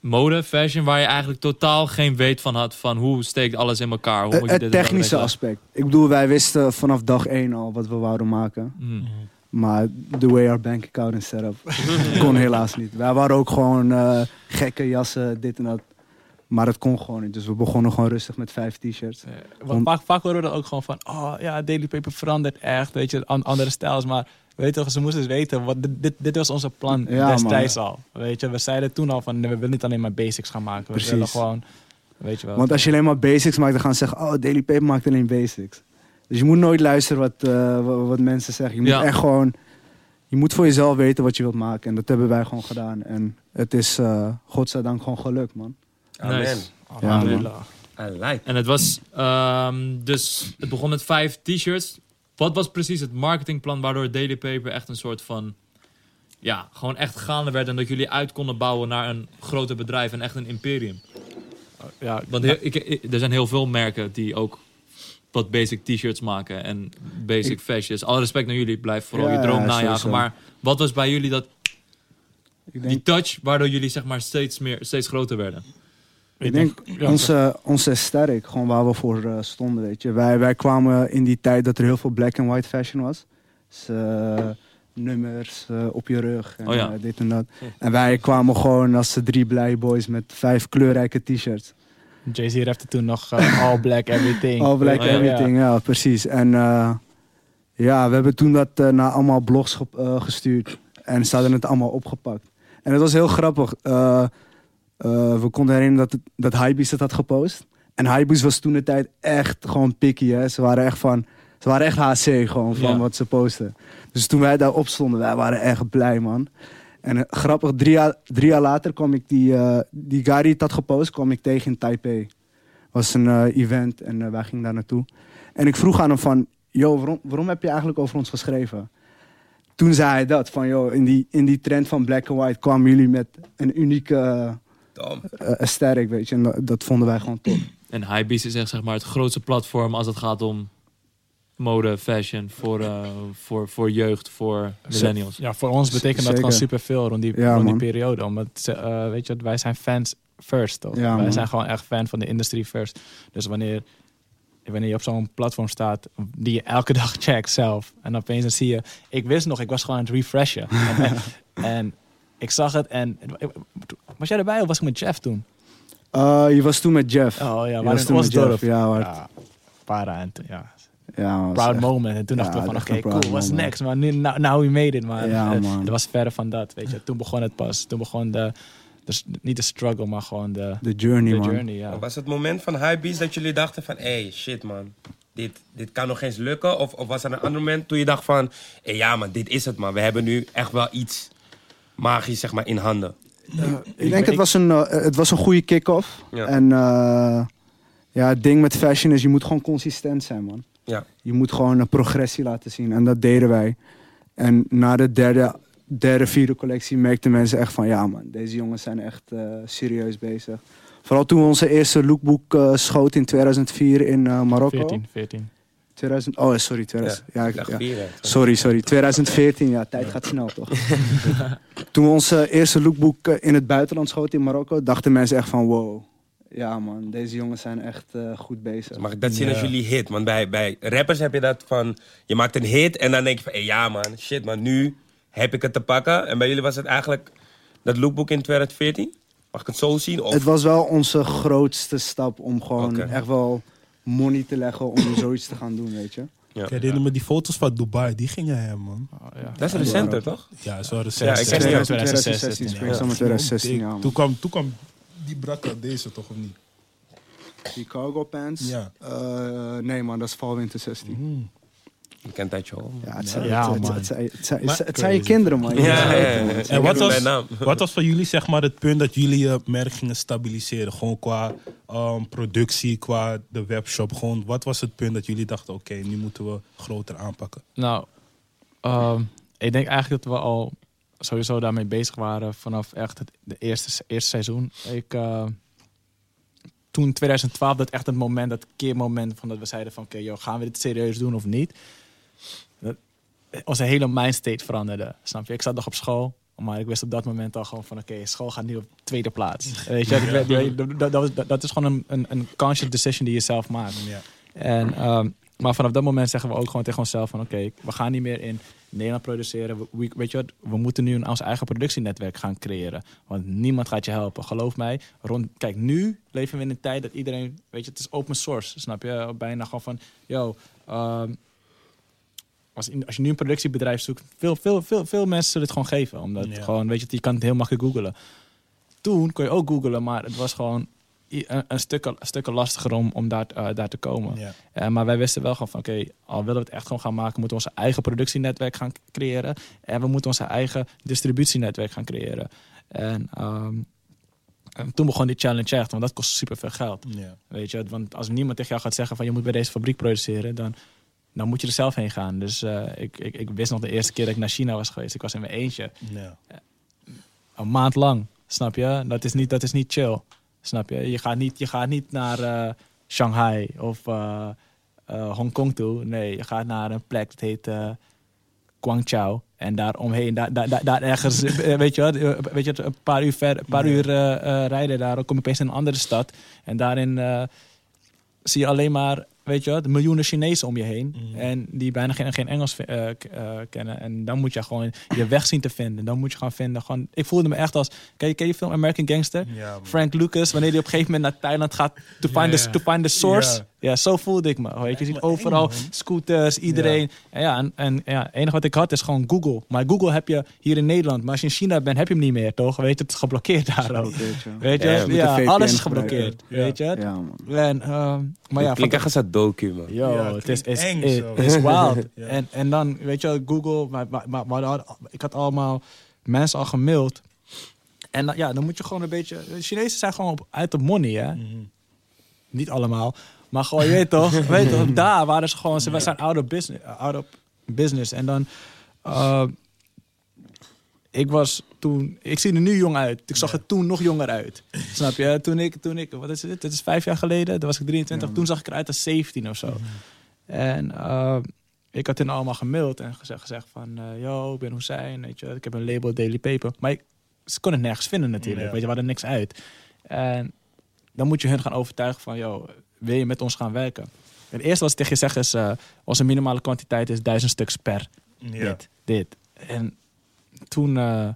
mode, fashion, waar je eigenlijk totaal geen weet van had van hoe steekt alles in elkaar. Hoe Het, moet je het dit technische aspect. Ik bedoel, wij wisten vanaf dag één al wat we wouden maken. Hmm. Maar the way our bank account is set up, kon helaas niet. Wij waren ook gewoon eh, gekke jassen, dit en dat. Maar het kon gewoon niet. Dus we begonnen gewoon rustig met vijf t-shirts. Want vaak, vaak horen we dat ook gewoon van, oh ja, Daily Paper verandert echt, weet je, an- andere stijls. Maar weet je toch, ze moesten dus weten, wat, dit, dit, was onze plan Ja, destijds al. Weet je, we zeiden toen al van, nee, we willen niet alleen maar basics gaan maken. We Precies. willen gewoon, weet je wel. Want als je alleen maar basics maakt, dan gaan ze zeggen... Oh, Daily Paper maakt alleen basics. Dus je moet nooit luisteren wat, eh, wat, mensen zeggen. Je moet Ja. echt gewoon je moet voor jezelf weten wat je wilt maken. En dat hebben wij gewoon gedaan. En het is, eh godzijdank, gewoon gelukt, man. Amen. Nice. Alhamdulillah. I like. En het was ehm, dus, het begon met vijf t-shirts. Wat was precies het marketingplan waardoor Daily Paper echt een soort van, ja, gewoon echt gaande werd en dat jullie uit konden bouwen naar een groter bedrijf en echt een imperium? Ja, Want heel- ik, ik- er zijn heel veel merken die ook wat basic t-shirts maken en basic Ik- fashions. Alle respect naar jullie, blijf vooral Ja, je droom ja, najagen. sowieso. Maar wat was bij jullie dat, Ik die denk, touch waardoor jullie zeg maar steeds, meer, steeds groter werden? ik denk onze, onze sterk, gewoon waar we voor eh, stonden, weet je. Wij, wij kwamen in die tijd dat er heel veel black and white fashion was. Dus, eh, nummers eh, op je rug en Oh ja. dit en dat. En wij kwamen gewoon als de drie blije boys met vijf kleurrijke t-shirts. Jay-Z rapte toen nog eh, All Black Everything. All black Oh, everything, ja. precies. En eh, ja, we hebben toen dat eh, naar allemaal blogs ge- gestuurd. En ze hadden het allemaal opgepakt. En het was heel grappig. We konden herinneren dat, het- dat Hypebeast het had gepost. En Hypebeast was toen de tijd echt gewoon picky. Hè? Ze waren echt van... Ze waren echt HC gewoon van Ja. wat ze posten. Dus toen wij daarop stonden, wij waren echt blij, man. En eh, grappig, drie jaar, drie jaar later kwam ik die, eh, die guy die het had gepost, kwam ik tegen in Taipei. was een eh, event en wij gingen daar naartoe. En ik vroeg aan hem van, yo, waarom, waarom heb je eigenlijk over ons geschreven? Toen zei hij dat, van joh, in die, in die trend van black and white kwamen jullie met een unieke uh, sterk, weet je. En dat, dat vonden wij gewoon top. En Hypebeast is echt zeg maar het grootste platform als het gaat om mode, fashion, voor, eh, voor, voor jeugd, voor millennials. Ja, voor ons betekent dat gewoon superveel rond die, Ja, rond die periode. Omdat, ze, eh, weet je, wij zijn fans first, toch? Ja, wij man. zijn gewoon echt fan van de industrie first. Dus wanneer, wanneer je op zo'n platform staat, die je elke dag checkt zelf. En opeens dan zie je... Ik wist nog, ik was gewoon aan het refreshen. en, ik zag het en... Was jij erbij of was ik met Jeff toen? Uh, je was toen met Jeff. Oh ja, was in toen met Ja, para en ja. Ja, Proud echt- moment. En toen Ja, dacht ik van, oké, cool, what's moment. next? Maar nu, now, now we made it, man. Ja, Eh, man. Het was verder van dat, weet je. Toen begon het pas. Toen begon de, de niet de struggle, maar gewoon de, De journey, de man. journey, ja. Was het moment van Hypebeast dat jullie dachten van... Hey, shit man, dit, dit kan nog eens lukken? Of, of was er een ander moment toen je dacht van... Hey, ja man, dit is het man. We hebben nu echt wel iets magisch zeg maar in handen. Ik denk het was een, eh, het was een goede kick-off. Ja. En eh, ja, het ding met fashion is, je moet gewoon consistent zijn, man. Ja. Je moet gewoon een progressie laten zien. En dat deden wij. En na de derde, derde vierde collectie merkten mensen echt van... Ja man, deze jongens zijn echt eh, serieus bezig. Vooral toen we onze eerste lookbook eh schoten in 2004 in eh, Marokko. 14, 14. 2000, oh, sorry, 2000. Ja, ik- ja. vier. Sorry, sorry. 2014, ja, tijd gaat snel toch? Toen we onze eerste lookbook in het buitenland schoten in Marokko, dachten mensen echt van wow. Ja man, deze jongens zijn echt eh, goed bezig. Mag ik dat zien als jullie hit? Want bij, bij rappers heb je dat van... Je maakt een hit en dan denk je van... Hey, ja man, shit man, nu heb ik het te pakken. En bij jullie was het eigenlijk dat lookbook in 2014? Mag ik het zo zien? Of, Het was wel onze grootste stap om gewoon echt wel money te leggen om zoiets te gaan doen, weet je. ja. Ik herinner me die foto's van Dubai, die ging jij hebben, man. Oh, ja. Dat is recenter, toch? Ja, is wel Ja, ik ken 16, die ook. 2016, 2016, ja. spring summer 2016, ja man. Toen kwam, toen kwam die brak uit deze toch, of niet? Die cargo pants? Ja. Eh, nee man, dat is fall winter 16. Je kent dat joh. Ja, het zijn, Ja, het, het, man. het zijn, het zijn, Maar- het zijn je kinderen man. Je Ja, ja, ja, En wat was, wat was voor jullie zeg maar, het punt dat jullie je merk gingen stabiliseren? Gewoon qua ehm, productie, qua de webshop. Gewoon, wat was het punt dat jullie dachten, oké, nu moeten we groter aanpakken? Nou, ehm, ik denk eigenlijk dat we al sowieso daarmee bezig waren vanaf echt het de eerste, eerste seizoen. Ik, eh, toen 2012, dat echt het moment, dat keermoment van dat we zeiden van, oké, joh, gaan we dit serieus doen of niet? Dat, onze hele mindstate veranderde, snap je? Ik zat nog op school, maar ik wist op dat moment al gewoon van, oké, school gaat nu op tweede plaats. Weet je, dat, dat, is gewoon een, een, een conscious decision die je zelf maakt. Ja. En, ehm, maar vanaf dat moment zeggen we ook gewoon tegen onszelf van... oké, we gaan niet meer in Nederland produceren. We, we- weet je wat, we moeten nu een ons eigen productienetwerk gaan creëren. Want niemand gaat je helpen. Geloof mij. Rond, kijk, nu leven we in een tijd dat iedereen... Weet je, het is open source, snap je? Bijna gewoon van... Yo, ehm, als, in- als je nu een productiebedrijf zoekt... Veel, veel, veel, veel mensen zullen het gewoon geven. Omdat Ja. gewoon, weet je, je kan het heel makkelijk googlen. Toen kon je ook googlen, maar het was gewoon een, een, stukken lastiger om, om daar, eh, daar te komen. Eh, maar wij wisten wel gewoon van, oké, al willen we het echt gewoon gaan maken, moeten we onze eigen productienetwerk gaan creëren. En we moeten onze eigen distributienetwerk gaan creëren. En, ehm, en toen begon die challenge echt, want dat kost super veel geld. Weet je, want als niemand tegen jou gaat zeggen van je moet bij deze fabriek produceren, dan, dan moet je er zelf heen gaan. Dus eh, ik, ik, ik wist nog de eerste keer dat ik naar China was geweest. Ik was in mijn eentje, een maand lang. Snap je? Dat is niet, dat is niet chill. Snap je? Je gaat niet, je gaat niet naar eh, Shanghai of eh eh, Hongkong toe. Nee, je gaat naar een plek dat heet Guangzhou. En daar omheen, daar, daar, daar, daar ergens, weet je wat, weet je wat, een paar uur, ver, een paar uur rijden daar, dan kom je opeens in een andere stad. En daarin zie je alleen maar, weet je wat, miljoenen Chinezen om je heen. Mhm. En die bijna geen, geen Engels eh, eh, kennen. En dan moet je gewoon je weg zien te vinden. Dan moet je gaan vinden. Gewoon, ik voelde me echt als, ken je, ken je film American Gangster? Ja. Frank Lucas, wanneer hij op een gegeven moment naar Thailand gaat to find, the, to find the source. Ja. zo voelde ik me. Weet je, je ziet overal scooters, iedereen. En ja, en, en ja, het enige wat ik had is gewoon Google. Maar Google heb je hier in Nederland. Maar als je in China bent, heb je hem niet meer, toch? Weet je, het is geblokkeerd daar ook. Weet je. Weet je, Ja, alles is geblokkeerd. Ja. Weet je? Ja, man. En, ehm, maar ja, klinkt echt als een docu, man. Yo, Ja, het is, is, eng is, wild. Ja. en, en dan, weet je, Google, maar, maar, maar, ik had allemaal mensen al gemaild. En dan, ja, dan moet je gewoon een beetje. Chinezen zijn gewoon op, uit de money, hè? Mhm. Niet allemaal, maar gewoon, je weet toch? weet toch? Daar waren ze gewoon, ze zijn out of business. Out of business. En dan, uh, ik was toen, ik zie er nu jong uit. Ik zag er toen nog jonger uit. Snap je? Toen ik, toen ik, wat is dit? Dit is vijf jaar geleden. Toen was ik 23. Ja. Toen zag ik eruit als 17 of zo. En uh, ik had hen allemaal gemaild en gezegd, gezegd van... eh, yo, ik ben Hussein, weet je, ik heb een label Daily Paper. Maar ik, ze kon het nergens vinden natuurlijk. Ja. Weet je, we hadden niks uit. En dan moet je hun gaan overtuigen van... yo, wil je met ons gaan werken? Het eerste wat ze tegen je zeggen is... eh, onze minimale kwantiteit is duizend stuks per Ja. dit, dit. En toen, eh,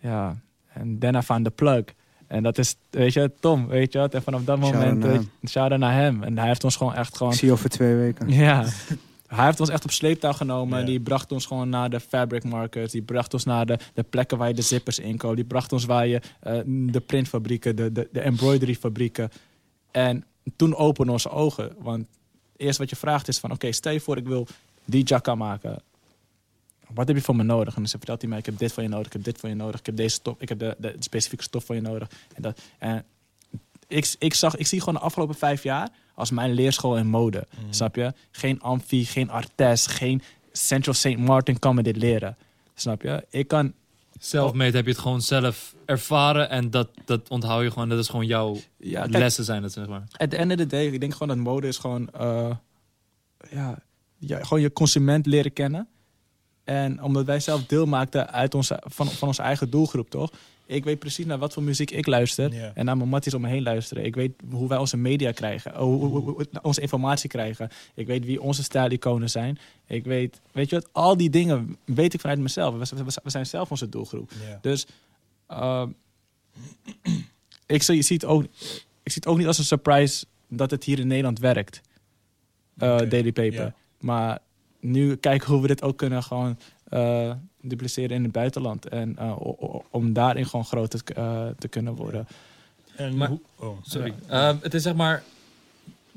ja, en daarna van de plug. En dat is, weet je, Tom, weet je wat? En vanaf dat Shout-out moment, naar shout-out naar hem. En hij heeft ons gewoon echt gewoon, Ik zie je over twee weken. ja. Hij heeft ons echt op sleeptouw genomen. Ja. Die bracht ons gewoon naar de fabric markets. Die bracht ons naar de, de plekken waar je de zippers inkoopt. Die bracht ons waar je eh, de printfabrieken, de, de, de embroideryfabrieken. En toen openen onze ogen. Want eerst wat je vraagt is van... Oké, stel je voor ik wil die jacka maken. Wat heb je van me nodig? En dan vertelt hij mij, ik heb dit van je nodig, ik heb dit van je nodig. Ik heb deze stof, ik heb de, de specifieke stof van je nodig. En, dat, en ik, ik, zag, ik zie gewoon de afgelopen vijf jaar als mijn leerschool in mode. Snap je? Geen Amfi, geen Artes, geen Central St. Martin kan me dit leren. Snap je? Ik kan... Selfmade heb je het gewoon zelf ervaren en dat, dat onthoud je gewoon. Dat is gewoon jouw Ja, kijk, lessen zijn het, zeg maar. at the end of the day, ik denk gewoon dat mode is gewoon... eh, ja, ja, gewoon je consument leren kennen. En omdat wij zelf deel maakten uit onze, van, van onze eigen doelgroep, toch? Ik weet precies naar wat voor muziek ik luister. En naar mijn matties om me heen luisteren. Ik weet hoe wij onze media krijgen. oh, Hoe, hoe- onze informatie krijgen. Ik weet wie onze stijliconen zijn. Ik weet, weet je wat? Al die dingen weet ik vanuit mezelf. We, we- we zijn zelf onze doelgroep. Dus ehm, ik, zie, je ziet ook, ik zie het ook niet als een surprise dat het hier in Nederland werkt. Eh, Daily Paper. Maar nu kijken hoe we dit ook kunnen gewoon eh, dupliceren in het buitenland. En eh, om daarin gewoon groot te, eh, te kunnen worden. En Maar- hoe- oh, Sorry. Ehm, het is zeg maar.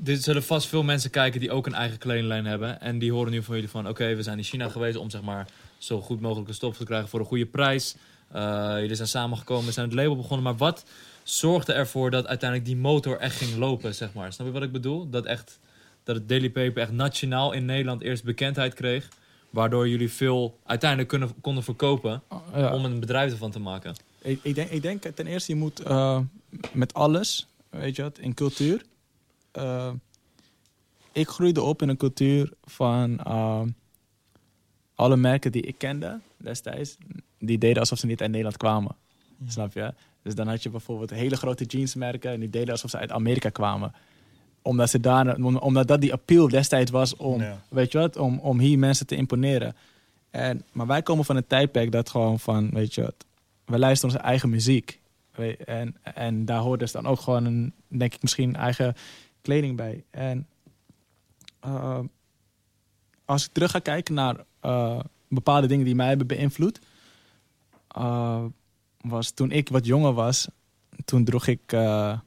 Er zullen vast veel mensen kijken die ook een eigen kledinglijn hebben. En die horen nu van jullie van: oké, we zijn in China geweest om zeg maar zo goed mogelijke stof te krijgen voor een goede prijs. Eh, jullie zijn samengekomen, zijn het label begonnen. Maar wat zorgde ervoor dat uiteindelijk die motor echt ging lopen, zeg maar? Snap je wat ik bedoel? Dat, echt, dat het Daily Paper echt nationaal in Nederland eerst bekendheid kreeg. Waardoor jullie veel uiteindelijk kunnen, konden verkopen Ja. om een bedrijf ervan te maken. Ik, ik, denk, ik denk ten eerste, je moet eh, met alles, weet je wat, in cultuur. eh, ik groeide op in een cultuur van eh, alle merken die ik kende destijds, die deden alsof ze niet uit Nederland kwamen. Snap je? Dus dan had je bijvoorbeeld hele grote jeansmerken en die deden alsof ze uit Amerika kwamen. Omdat, ze daar, om- omdat dat die appeal destijds was om, Ja. weet je wat, om, om hier mensen te imponeren. En, maar wij komen van een tijdperk dat gewoon van, weet je wat, we luisteren onze eigen muziek. En, en daar hoort dus dan ook gewoon een, denk ik, misschien eigen kleding bij. En eh, als ik terug ga kijken naar eh, bepaalde dingen die mij hebben beïnvloed, eh, was toen ik wat jonger was, toen droeg ik, eh,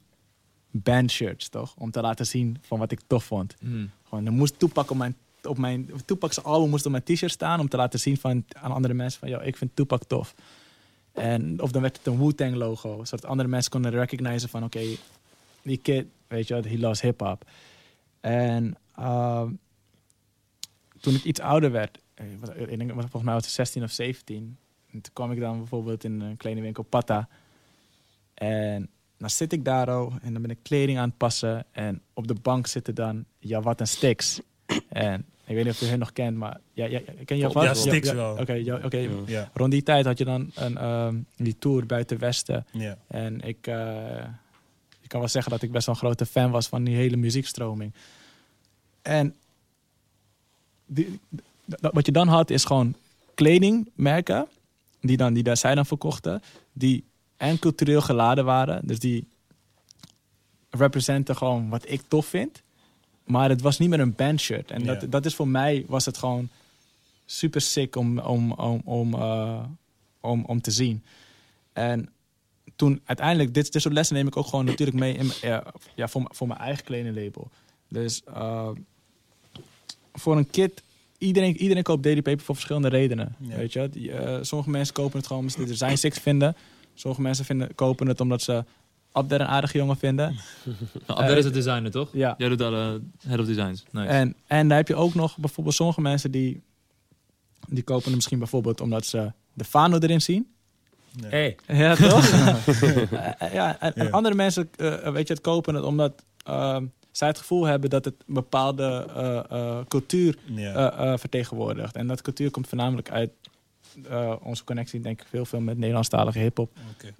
bandshirts, toch? Om te laten zien van wat ik tof vond. Mm. Gewoon, er moest Tupac op mijn, op mijn Tupac's album moest op mijn t-shirt staan om te laten zien van, aan andere mensen van, yo, ik vind Tupac tof. En of dan werd het een Wu-Tang logo, zodat andere mensen konden recognizen van, oké, die kid, weet je wat, he loves hip-hop. En ehm, toen ik iets ouder werd, eh, wat- ik denk, volgens mij was ik 16 of 17, en toen kwam ik dan bijvoorbeeld in een kleine winkel Pata. En dan zit ik daar al en dan ben ik kleding aan het passen. En op de bank zitten dan Jawat en Stix. En ik weet niet of je hen nog kent, maar ja, ja, ken je Jawat? Ja, Stix Ja, wel. Oké, ja, oké. Ja, rond die tijd had je dan een, ehm, die tour buiten Westen. ja. En ik, eh, ik kan wel zeggen dat ik best wel een grote fan was van die hele muziekstroming. En die, wat je dan had is gewoon kledingmerken, die, dan, die daar zij dan verkochten, die en cultureel geladen waren. Dus die representen gewoon wat ik tof vind. Maar het was niet meer een bandshirt. En dat, dat is voor mij, was het gewoon super sick om, om, om, om, eh, om, om te zien. En toen uiteindelijk, dit, dit soort lessen neem ik ook gewoon natuurlijk mee in, ja, ja, voor, mijn- voor mijn eigen kledinglabel. Dus eh, voor een kid, iedereen, iedereen koopt Daily Paper voor verschillende redenen. Ja. Weet je? Die, eh, sommige mensen kopen het gewoon omdat ze de design sick vinden. Sommige mensen vinden, kopen het omdat ze Abder een aardige jongen vinden. Nou, Abder is het designer, toch? Ja. Jij doet alle head of designs. Nice. En, en dan heb je ook nog bijvoorbeeld sommige mensen die, die kopen het misschien bijvoorbeeld omdat ze de Fano erin zien. Hey. Ja, toch? Eh, ja, en, andere mensen, eh, weet je, het kopen het omdat ehm, zij het gevoel hebben dat het een bepaalde eh, eh, cultuur eh, eh, vertegenwoordigt. En dat cultuur komt voornamelijk uit eh, onze connectie, denk ik, veel, veel met Nederlandstalige hip-hop. Oké.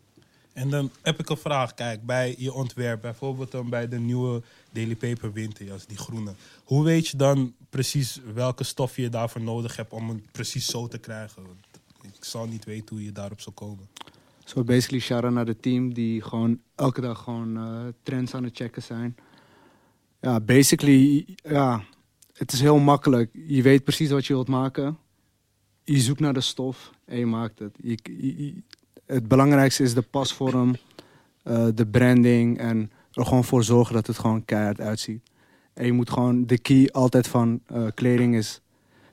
En dan heb ik een vraag. Kijk, bij je ontwerp, bijvoorbeeld dan bij de nieuwe Daily Paper winterjas, die groene. Hoe weet je dan precies welke stof je daarvoor nodig hebt om het precies zo te krijgen? Want Ik zal niet weten hoe je daarop zou komen. So basically, shout out naar het team die gewoon elke dag gewoon eh, trends aan het checken zijn. Ja, basically, ja, het is heel makkelijk. Je weet precies wat je wilt maken. Je zoekt naar de stof en je maakt het. Je, je- je- het belangrijkste is de pasvorm, eh, de branding en er gewoon voor zorgen dat het gewoon keihard uitziet. En je moet gewoon, de key altijd van eh, kleding is,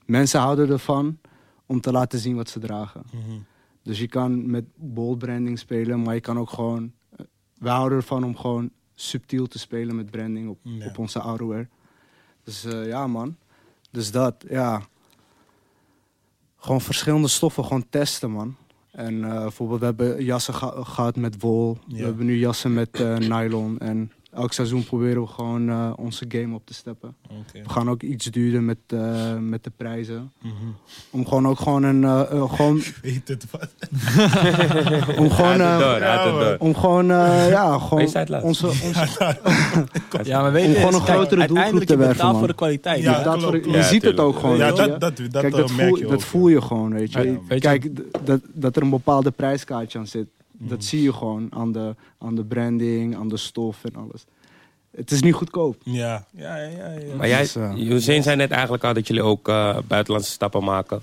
mensen houden ervan om te laten zien wat ze dragen. Dus je kan met bold branding spelen, maar je kan ook gewoon. eh, We houden ervan om gewoon subtiel te spelen met branding op, Ja. op onze outerwear. Dus ja, man. Dus dat, ja. Gewoon verschillende stoffen, gewoon testen, man. En eh, bijvoorbeeld, we hebben jassen geha- gehad met wol. Ja. We hebben nu jassen met eh, nylon. En elk seizoen proberen we gewoon eh, onze game op te steppen. Oké. We gaan ook iets duurder met, eh, met de prijzen. Mhm. Om gewoon ook gewoon een. eh, eh, gewoon, Weet het wat? om gewoon. Door, om gewoon, eh, ja, gewoon onze, onze, Ja, maar weet Om je, gewoon is- een kijk, grotere doelgroep te je werven, betaalt man. voor de kwaliteit. Ja, voor- je Ja, ziet het ook gewoon. ja, weet je. dat, dat, dat, Kijk, dat, merk voel, je dat ook, voel je gewoon, weet je. Kijk, d- dat, dat er een bepaalde prijskaartje aan zit. Dat zie je gewoon aan de, aan de branding, aan de stof en alles. Het is niet goedkoop. Ja, ja, ja. ja, ja. Maar jij, Dus, eh, Hussein zei net eigenlijk al dat jullie ook eh, buitenlandse stappen maken.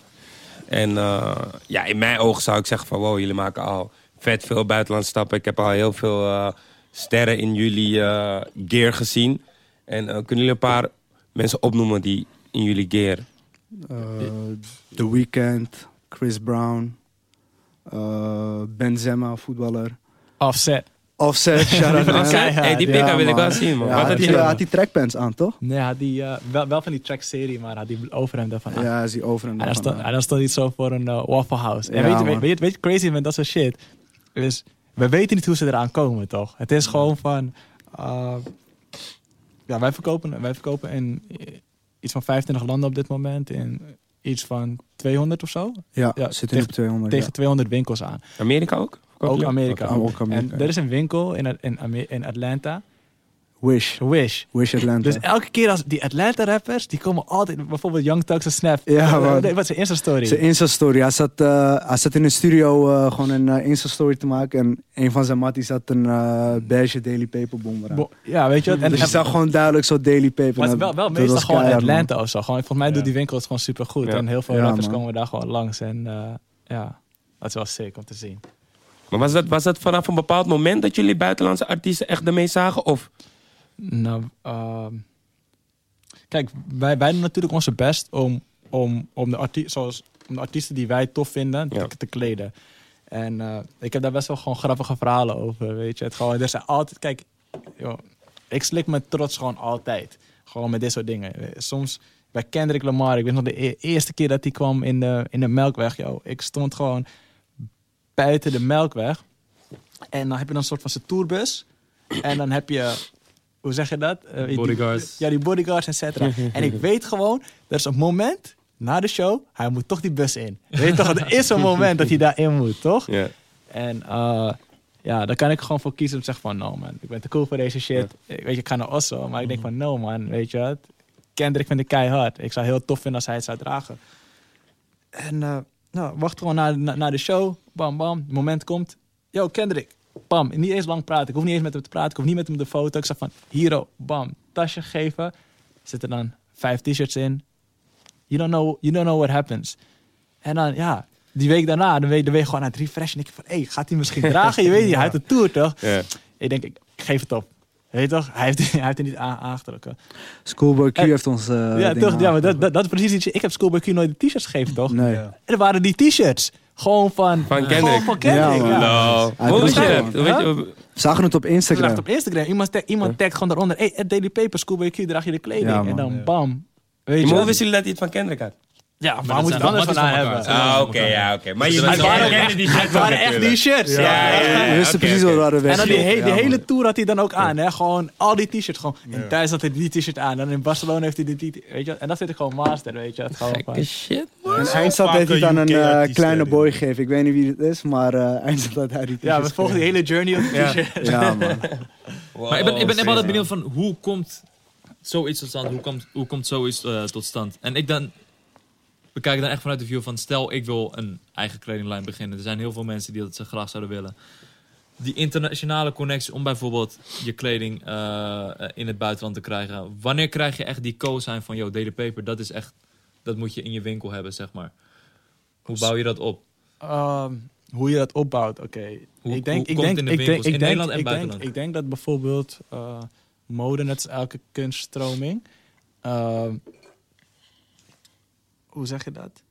En eh, ja, in mijn ogen zou ik zeggen van wow, jullie maken al vet veel buitenlandse stappen. Ik heb al heel veel eh, sterren in jullie eh, gear gezien. En eh, kunnen jullie een paar mensen opnoemen die in jullie gear? Eh, The Weeknd, Chris Brown, Benzema, voetballer. Offset. Offset, shout-out Offset? Hey, die pick-up wil ik wel zien, man. Had je- had die trackpants aan, toch? Nee, had die, eh, wel, wel van die track-serie, maar had die overhemd daarvan aan. Ja, is die over en En dan daarvan stond, aan. en dan stond iets zo voor een eh, Waffle House. En weet, je, man. weet, weet, je- crazy met dat soort shit? Is, we weten niet hoe ze eraan komen, toch? Het is gewoon van... eh, ja, wij verkopen, wij verkopen in eh, iets van 25 landen op dit moment. In iets van 200 of zo. Ja, Ja, zit in tegen- op 200. Tegen 200 winkels aan. Amerika ook? Ook Amerika. Ook- ook Amerika, En er is een winkel in, in Atlanta. Wish. Wish. Wish Atlanta. Dus elke keer als die Atlanta rappers, die komen altijd, bijvoorbeeld Young Thugs en Snap. Ja, Eh, man. nee, Wat is zijn Insta-story? Zijn Insta-story. Hij zat, eh, hij zat in een studio eh, gewoon een Insta-story te maken. En een van zijn matties had een eh beige Daily Paper bomber aan. Bo- Ja, weet je wat? En, dus je zag gewoon duidelijk zo Daily Paper. maar het wel, wel meestal gewoon keihard, man. Atlanta of zo. Gewoon, volgens mij Ja. doet die winkel het gewoon super goed. Ja. En heel veel Ja, rappers man. komen daar gewoon langs. En eh, ja, dat is wel sick om te zien. Maar was dat, was dat vanaf een bepaald moment dat jullie buitenlandse artiesten echt ermee zagen? Of? Nou, ehm, kijk, wij, wij doen natuurlijk onze best om, om, om, de artie- zoals, om de artiesten die wij tof vinden Ja. te, te kleden. En eh, ik heb daar best wel gewoon grappige verhalen over, weet je. Het gewoon, er zijn altijd, kijk, joh, ik slik me trots gewoon altijd. Gewoon met dit soort dingen. Soms bij Kendrick Lamar, ik weet nog de e- eerste keer dat hij kwam in de, in de Melkweg, joh. Ik stond gewoon buiten de Melkweg. En dan heb je dan een soort van zijn tourbus. En dan heb je, hoe zeg je dat? Eh, die- Bodyguards. ja, die bodyguards, et cetera. en ik weet gewoon, er is een moment na de show, hij moet toch die bus in. Weet je toch, er is een moment dat hij daarin moet, toch? Ja. En eh, ja, daar kan ik gewoon voor kiezen om te zeggen van, no man, ik ben te cool voor deze shit. Ik- Weet je, ik ga naar Oslo, maar ik denk van, no man, weet je wat? Kendrick vind ik keihard. Ik zou heel tof vinden als hij het zou dragen. En eh, nou, wacht gewoon naar, naar, naar de show. Bam, bam. Het moment komt. Yo, Kendrick. Bam. Niet eens lang praten. Ik hoef niet eens met hem te praten. Ik hoef niet met hem op de foto. Ik zeg van, hero, bam. Tasje geven. Zitten dan vijf t-shirts in. You don't, know, you don't know what happens. En dan, ja, die week daarna, dan weet de week gewoon aan het refreshen. En ik van, hé, hey, gaat hij misschien dragen? Je weet niet, hij heeft een tour, toch? Ja. Ik denk, ik, geef het op. Weet je toch? Hij heeft, hij heeft er niet aan, aangetrokken. Schoolboy Q En- heeft ons. eh, ja, toch? Ja, maar dat, dat, dat is precies iets. Ik heb Schoolboy Q nooit de t-shirts gegeven, toch? Nee. Ja. En er waren die t-shirts. Gewoon van, Van Gewoon Kendrick. van Kendrick, Ja. No. Hoe jij het. Weet je, We zagen het op Instagram. het op Instagram. Iemand, tag, iemand tagt gewoon daaronder. Hey, at Daily Paper, Schoolboy Q, draag je de kleding. Ja, en dan bam. Weet je maar hoe wisten jullie dat hij het van Kendrick had? Ja, dat waar moet je het anders van hebben? Ah, Ja, oké, ja, oké. Maar je Het waren, echt, die het waren echt die shirts. Ja, Ja, ja, ja. We wisten oké, precies wat we hadden En dan die, weg. he- die Ja, hele man. tour had hij dan ook aan. Hè? Gewoon al die t-shirts. Gewoon. En thuis had hij die t-shirt aan. En in Barcelona heeft hij die t-shirt. Weet je? En dat vind ik gewoon master, weet je. Het gewoon Gekke shit. En Eindstad heeft hij dan een eh, kleine boy gegeven. Ik weet niet wie het is, maar eh Eindstad had hij die Ja, we volgen die hele journey op t-shirt. Ja, man. Maar ik ben, ik ben altijd benieuwd van hoe komt zoiets tot stand? Hoe komt, hoe komt zoiets eh, tot stand? En ik dan bekijk dan echt vanuit de view van stel ik wil een eigen kledinglijn beginnen. Er zijn heel veel mensen die dat ze graag zouden willen. Die internationale connectie om bijvoorbeeld je kleding eh, in het buitenland te krijgen. Wanneer krijg je echt die co-sign van yo, Daily Paper, dat is echt, dat moet je in je winkel hebben, zeg maar. Hoe bouw je dat op? Ehm, hoe je dat opbouwt, oké. Hoe- Ik denk, ik komt denk, in de ik denk, ik in denk, Nederland en denk, buitenland? ik denk dat bijvoorbeeld eh, mode, net als elke kunststroming. ehm, hoe zeg je dat?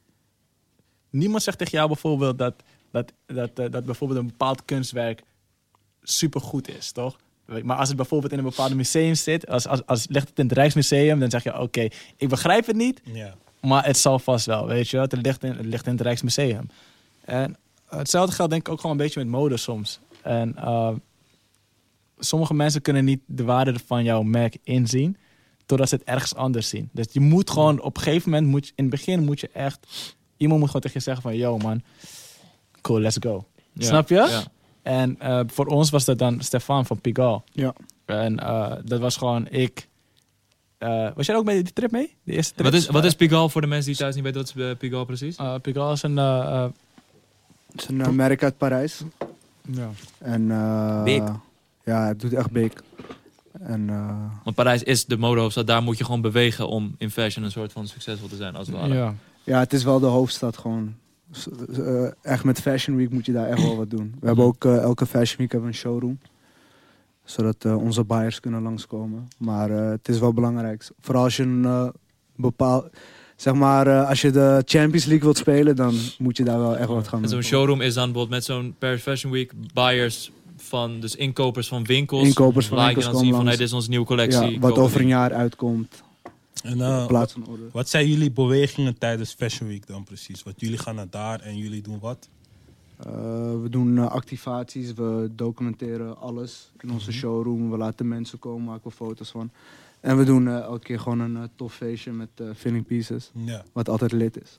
Niemand zegt tegen jou bijvoorbeeld dat, dat, dat, eh, dat bijvoorbeeld een bepaald kunstwerk supergoed is, toch? Maar als het bijvoorbeeld in een bepaald museum zit, als, als, als ligt het in het Rijksmuseum, dan zeg je: Oké, ik begrijp het niet, Ja. maar het zal vast wel, weet je. Het ligt in het, ligt in het Rijksmuseum. En hetzelfde geldt denk ik ook gewoon een beetje met mode soms. En eh, sommige mensen kunnen niet de waarde van jouw merk inzien, totdat ze het ergens anders zien. Dus je moet gewoon op een gegeven moment, moet je, in het begin moet je echt, iemand moet gewoon tegen je zeggen van, yo man, cool, let's go. Ja, Snap je? Ja. En eh, voor ons was dat dan Stefan van Pigalle. Ja. En eh, dat was gewoon ik. Eh, was jij ook bij die trip mee? De eerste trip? Wat is, wat is Pigalle voor de mensen die thuis niet weten? Wat is Pigalle precies? Uh, Pigalle is een... Het is een merk uit Parijs. ja. En eh, Big. ja, het doet echt big. En eh, Want Parijs is de modehoofdstad. Daar moet je gewoon bewegen om in fashion een soort van succesvol te zijn, als het ware. ja. ja, het is wel de hoofdstad gewoon. Eh, echt met Fashion Week moet je daar echt wel wat doen. We hebben ook eh, elke Fashion Week hebben we een showroom. Zodat eh, onze buyers kunnen langskomen. Maar eh, het is wel belangrijk. Vooral als je een eh, bepaald... Zeg maar, eh, als je de Champions League wilt spelen, dan moet je daar wel echt wat gaan En doen. zo'n showroom is dan bijvoorbeeld met zo'n Paris Fashion Week buyers van, dus inkopers van winkels. Inkopers van Laat je winkels dan zien van, hey, dit is onze nieuwe collectie. Ja, wat over een jaar uitkomt. En, eh, In plaats van order. Wat zijn jullie bewegingen tijdens Fashion Week dan precies? Want jullie gaan naar daar en jullie doen wat? Eh, we doen eh, activaties, we documenteren alles in onze showroom. We laten mensen komen, maken we foto's van. En we doen eh, elke keer gewoon een tof feestje met eh, filling pieces. Ja. Wat altijd lid is.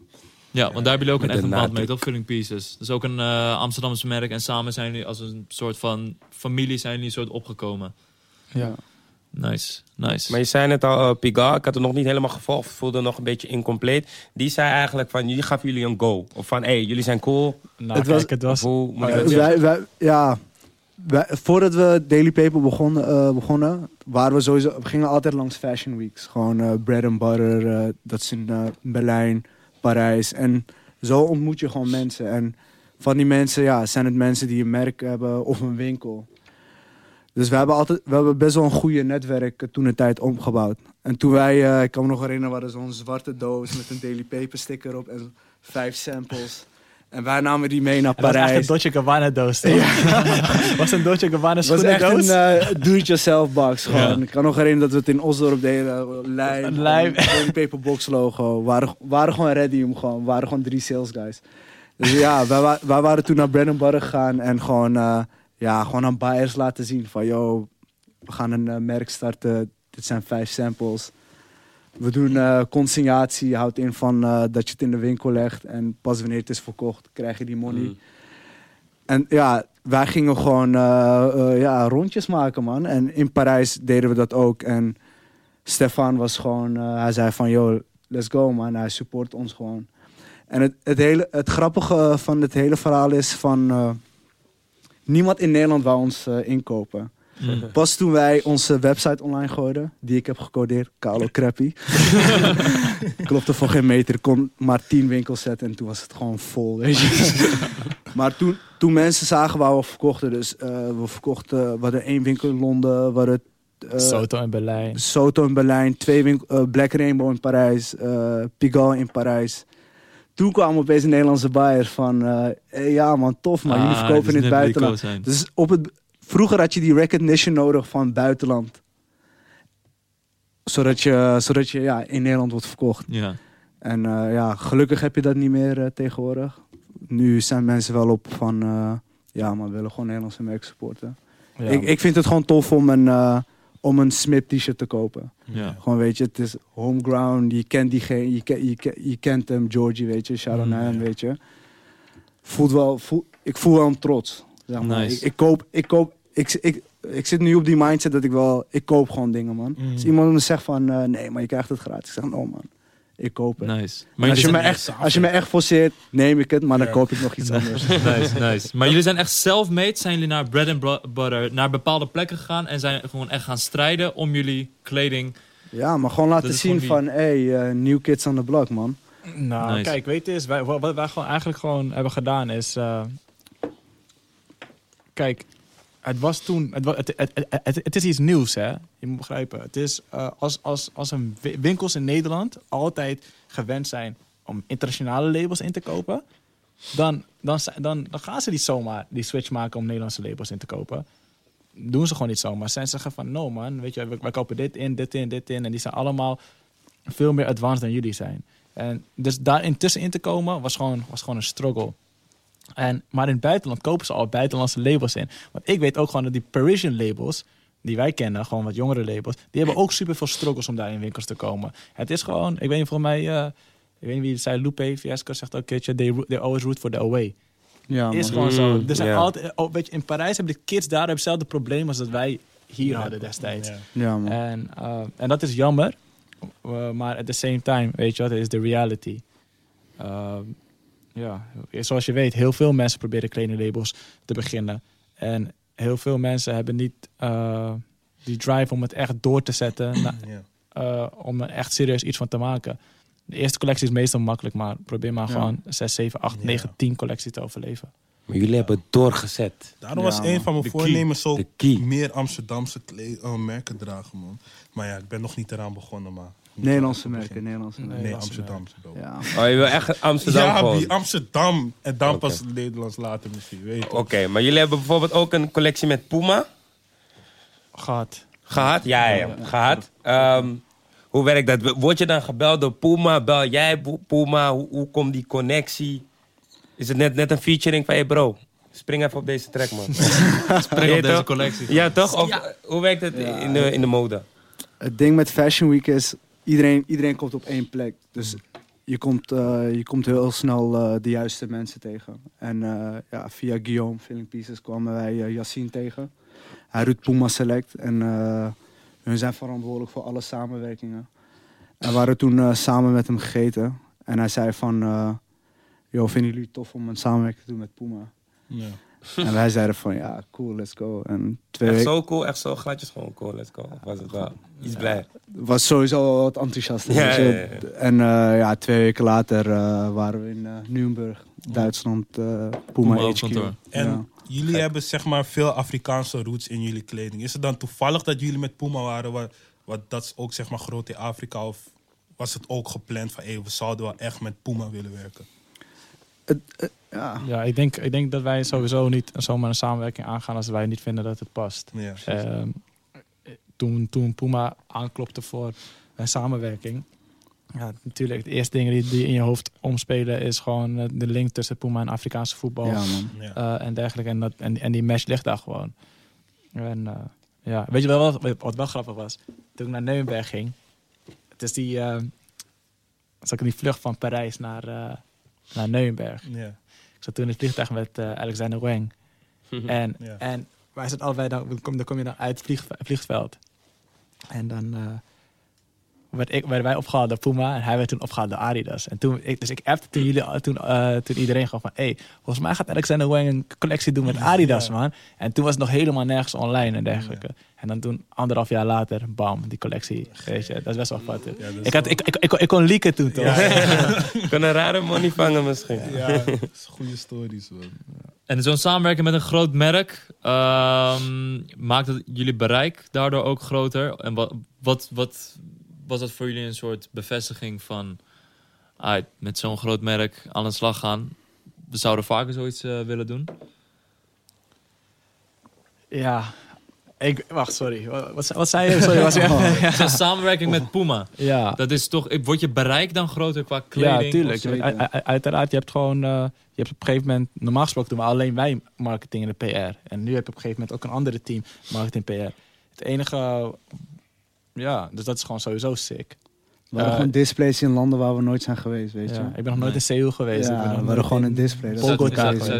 Ja, want daar hebben jullie ook een echt een band mee, toch? Filling Pieces. Dat is ook een eh, Amsterdamse merk. En samen zijn jullie als een soort van familie zijn jullie een soort opgekomen. Ja. Nice, nice. Maar je zei net al, uh, Pigalle, ik had het nog niet helemaal gevolgd, voelde nog een beetje incompleet. Die zei eigenlijk van, jullie gaf jullie een go. Of van, hé, hey, jullie zijn cool. Nou, Het was- kijk, het was... Moet ik Eh, wij, wij, ja, wij- voordat we Daily Paper begonnen, eh, begonnen waren we sowieso, we gingen altijd langs Fashion Weeks. Gewoon eh, bread and butter, eh, dat is in eh, Berlijn, En zo ontmoet je gewoon mensen. En van die mensen ja, zijn het mensen die een merk hebben of een winkel. Dus we hebben, altijd, we hebben best wel een goede netwerk toen de tijd opgebouwd. En toen wij, eh, ik kan me nog herinneren, we hadden zo'n zwarte doos met een Daily Paper sticker op en vijf samples. En wij namen die mee naar En dat was echt Parijs. een Dolce Gabbana doos, toch? was een Dolce Gabbana Het was echt een schoenendoos? eh, do-it-yourself box gewoon. Ja. Ik kan nog herinneren dat we het in Osdorp deden. eh, Lijm, Lijm. Daily Paper box logo. We waren, waren gewoon ready om gewoon. We waren gewoon drie sales guys. Dus ja, wij, wa- wij waren toen naar Butter gegaan en gewoon, eh, ja, gewoon aan buyers laten zien van, yo, we gaan een eh, merk starten. Dit zijn vijf samples. We doen eh, consignatie, houdt in van eh, dat je het in de winkel legt en pas wanneer het is verkocht, krijg je die money. Mm. En ja, wij gingen gewoon eh, ja, rondjes maken, man. En in Parijs deden we dat ook. En Stefan was gewoon, hij zei van, yo, let's go, man. Hij support ons gewoon. En het, het, hele, het grappige van het hele verhaal is van, niemand in Nederland wou ons inkopen. Mm. Pas toen wij onze website online gooiden, die ik heb gecodeerd, Carlo Crappy. Klopte voor geen meter, ik kon maar tien winkels zetten en toen was het gewoon vol, weet je. maar toen, toen mensen zagen waar we verkochten, dus eh, we verkochten, we hadden één winkel in Londen, we hadden eh, Soto in Berlijn. Soto in Berlijn, twee winkel, eh, Black Rainbow in Parijs, eh Pigalle in Parijs. Toen kwamen opeens een Nederlandse buyers van, eh, hey, ja man, tof man, jullie Ah, verkopen dus in het buitenland. Dus op het, vroeger had je die recognition nodig van buitenland. Zodat je, zodat je ja, in Nederland wordt verkocht. Ja. En eh, ja, gelukkig heb je dat niet meer eh, tegenwoordig. Nu zijn mensen wel op van, eh, ja, maar we willen gewoon Nederlandse merk supporten. Ja. Ik, ik vind het gewoon tof om een, eh, om een Smip t-shirt te kopen. Ja. Gewoon weet je, het is homeground, je kent diegene, je, ken- je, ken- je kent hem, Georgie, weet je, out Mm, naar hem, ja. weet je. Voelt wel, voel, ik voel wel een trots. Zeg maar. Nice. ik, ik koop, ik koop, ik, ik, ik zit nu op die mindset dat ik wel, ik koop gewoon dingen, man. Mm. Als iemand me zegt van, eh, nee, maar je krijgt het gratis. Ik zeg, no man, ik koop het. Nice. Maar als, je me echt, als je me echt forceert, neem ik het, maar dan Ja. koop ik nog iets anders. Nice, nice. Maar jullie zijn echt self-made? Zijn jullie naar bread and butter, naar bepaalde plekken gegaan en zijn gewoon echt gaan strijden om jullie kleding? Ja, maar gewoon laten zien gewoon van, hey, eh, new kids on the block, man. Nou, Nice. kijk, weet je eens, wij, wat wij gewoon eigenlijk gewoon hebben gedaan is... eh, kijk, het was toen... Het, het, het, het, is iets nieuws, hè. Je moet begrijpen. Het is eh, als, als, als een wi- winkels in Nederland altijd gewend zijn om internationale labels in te kopen... Dan, dan, dan, dan gaan ze niet zomaar die switch maken om Nederlandse labels in te kopen. Doen ze gewoon niet zomaar. Zij zeggen van, no man, weet je, wij, kopen dit in, dit in, dit in. En die zijn allemaal veel meer advanced dan jullie zijn. En dus daar intussen te komen was gewoon, was gewoon een struggle. En, maar in het buitenland kopen ze al buitenlandse labels in. Want ik weet ook gewoon dat die Parisian labels, die wij kennen, gewoon wat jongere labels, die hebben ook super veel struggles om daar in winkels te komen. Het is gewoon, ik weet niet, volgens mij, eh, ik weet niet wie het zei, Lupe Fiasco zegt ook een keertje, they, they always root for the away. Ja, is man. gewoon zo. Mm, Er zijn altijd, oh, weet je, in Parijs hebben de kids daar hetzelfde probleem als dat wij hier hadden destijds. Ja. Ja, man. En, eh, en dat is jammer. Uh, maar at the same time, weet je wat, is de reality. Ja, zoals je weet, heel veel mensen proberen kledinglabels te beginnen. En heel veel mensen hebben niet eh, die drive om het echt door te zetten. na- Ja. eh, om er echt serieus iets van te maken. De eerste collectie is meestal makkelijk, maar probeer maar Ja. gewoon 6, 7, 8, Ja. 9, 10 collecties te overleven. Maar jullie hebben doorgezet. Daarom Ja, was een man. van mijn De key. voornemens ook key. meer Amsterdamse eh, merken dragen, man. Maar ja, ik ben nog niet eraan begonnen, maar... Nederlandse merken, Nederlandse merken. Nee, bro. Ja. Oh, je wil echt Amsterdam Ja, gewoon. wie Amsterdam. En dan pas Nederlands later misschien, weet je. Oké, maar jullie hebben bijvoorbeeld ook een collectie met Puma Gehad. gehad. Ja, ja, ja. gehad. Ehm, hoe werkt dat? Word je dan gebeld door Puma? Bel jij Puma? Hoe, hoe komt die connectie? Is het net, net een featuring van je bro? Spring even op deze track, man. Spring op deze collectie. ja, toch? Of, Hoe werkt het Ja. in, de, in de mode? Het ding met Fashion Week is, iedereen, iedereen komt op één plek. Dus je komt, eh, je komt heel snel eh, de juiste mensen tegen. En eh, ja, via Guillaume, Filling Pieces, kwamen wij Yassine tegen. Hij doet Puma Select en hun zijn verantwoordelijk voor alle samenwerkingen. En we waren toen samen met hem gegeten. En hij zei van, yo, vinden jullie het tof om een samenwerking te doen met Puma? Ja. En wij zeiden van, ja, cool, let's go. En twee Echt zo cool, echt zo gladjes gewoon cool, let's go. Of was het wel iets blij? was sowieso wat enthousiast. Ja. En eh, ja, twee weken later eh, waren we in eh Nuremberg, Duitsland, eh Puma, Puma HQ. En Ja. jullie hebben zeg maar veel Afrikaanse roots in jullie kleding. Is het dan toevallig dat jullie met Puma waren, wat, wat dat is ook zeg maar groot in Afrika? Of was het ook gepland van, hey, we zouden wel echt met Puma willen werken? Het- het- ja. Ja, ik denk, ik denk dat wij sowieso niet zomaar een samenwerking aangaan als wij niet vinden dat het past. Ja. Ehm, toen, toen Puma aanklopte voor een samenwerking. Ja, natuurlijk, het eerste ding die, die in je hoofd omspelen is gewoon eh, de link tussen Puma en Afrikaanse voetbal. ja, man. Ja. eh, en dergelijke. En, dat, en, en die match ligt daar gewoon. En eh, ja, weet je wel wat, wat wel grappig was? Toen ik naar Neuenberg ging. Het is die, eh zat ik in die vlucht van Parijs naar, eh, naar Neuenberg. Ja. Ik zat toen in het vliegtuig met eh, Alexander Wang. En, Ja. en wij zaten allebei, dan, dan kom, dan kom je dan uit het vlieg, vliegveld. En dan eh, werd ik, werden wij opgehaald door Puma en hij werd toen opgehaald door Adidas. En toen, ik, dus ik appte toen, jullie, toen, eh, toen iedereen gewoon van... Hey, volgens mij gaat Alexander Wang een collectie doen met Adidas, Ja. man. En toen was het nog helemaal nergens online en dergelijke. En dan toen, anderhalf jaar later, bam, die collectie. Weet je, dat is best wel. Ja, is ik, had, wel- ik, ik, ik, ik kon leaken toen, toch? Ik kan een rare money vangen misschien. Ja, dat is goede stories, man. En zo'n samenwerking met een groot merk ehm, maakt het jullie bereik daardoor ook groter. En wat, wat, wat was dat voor jullie een soort bevestiging van ah, met zo'n groot merk aan de slag gaan? We zouden vaker zoiets eh, willen doen. Ja. Ik, wacht, sorry. Wat, wat, zei je? Sorry, was je... Zo'n samenwerking met Puma. Ja. Dat is toch, wordt je bereik dan groter qua Ja, kleding? tuurlijk. U- u- u- uiteraard, je hebt gewoon... eh, je hebt op een gegeven moment... Normaal gesproken doen we alleen wij marketing en de PR. En nu heb je op een gegeven moment ook een andere team marketing PR. Het enige... Ja, dus dat is gewoon sowieso sick. We waren Eh, gewoon displays in landen waar we nooit zijn geweest, weet je. Ja, ik ben nog nooit in Seoul geweest. ik ben Ja, we waren gewoon een display.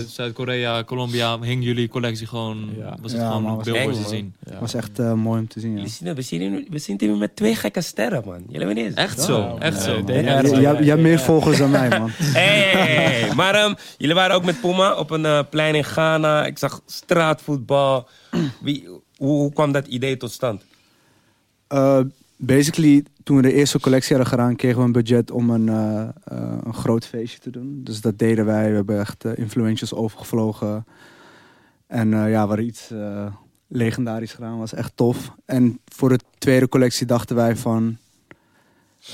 Zuid-Korea, Colombia, hing jullie collectie gewoon, Ja. was het Ja, gewoon te man. zien? Ja. was echt eh, mooi om te zien, ja. Jullie zien, we, zien, we zien met twee gekke sterren, man. Jullie weten. Echt zo, echt zo. ja, hebt- meer volgers dan mij, man. Hey. Maar ehm, jullie waren ook met Puma op een eh, plein in Ghana. Ik zag straatvoetbal. Wie, hoe, hoe kwam dat idee tot stand? Eh, basically, toen we de eerste collectie hadden gedaan, kregen we een budget om een, eh, eh, een groot feestje te doen. Dus dat deden wij. We hebben echt influencers overgevlogen. En ja, we hadden iets legendarisch gedaan. was echt tof. En voor de tweede collectie dachten wij van...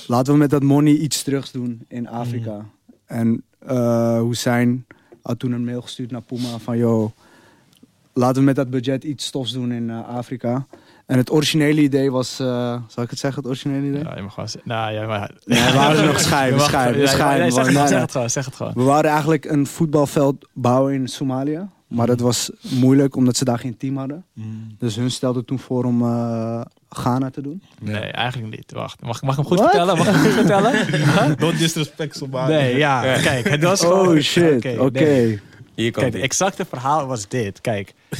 Laten we met dat money iets terugs doen in Afrika. En eh Hussein had toen een mail gestuurd naar Puma van... Yo, laten we met dat budget iets stofs doen in Afrika. En het originele idee was... eh, zal ik het zeggen, het originele idee? Ja, je mag gewoon zeggen. Nou, ja, maar... Nee, we waren nog schijven, schijven, schijven. zeg, het, Nee, gewoon, zeg het gewoon. We wouden eigenlijk een voetbalveld bouwen in Somalië. Maar dat was moeilijk, omdat ze daar geen team hadden. Mm. Dus hun stelden toen voor om eh, Ghana te doen. Nee, eigenlijk niet. Wacht, mag, mag ik hem goed What? vertellen? Mag ik hem goed vertellen? Don't disrespect Somalia. nee, ja. Kijk, het was gewoon... Oh shit, oké. nee. Hier komt Kijk, het exacte verhaal was dit. Kijk, je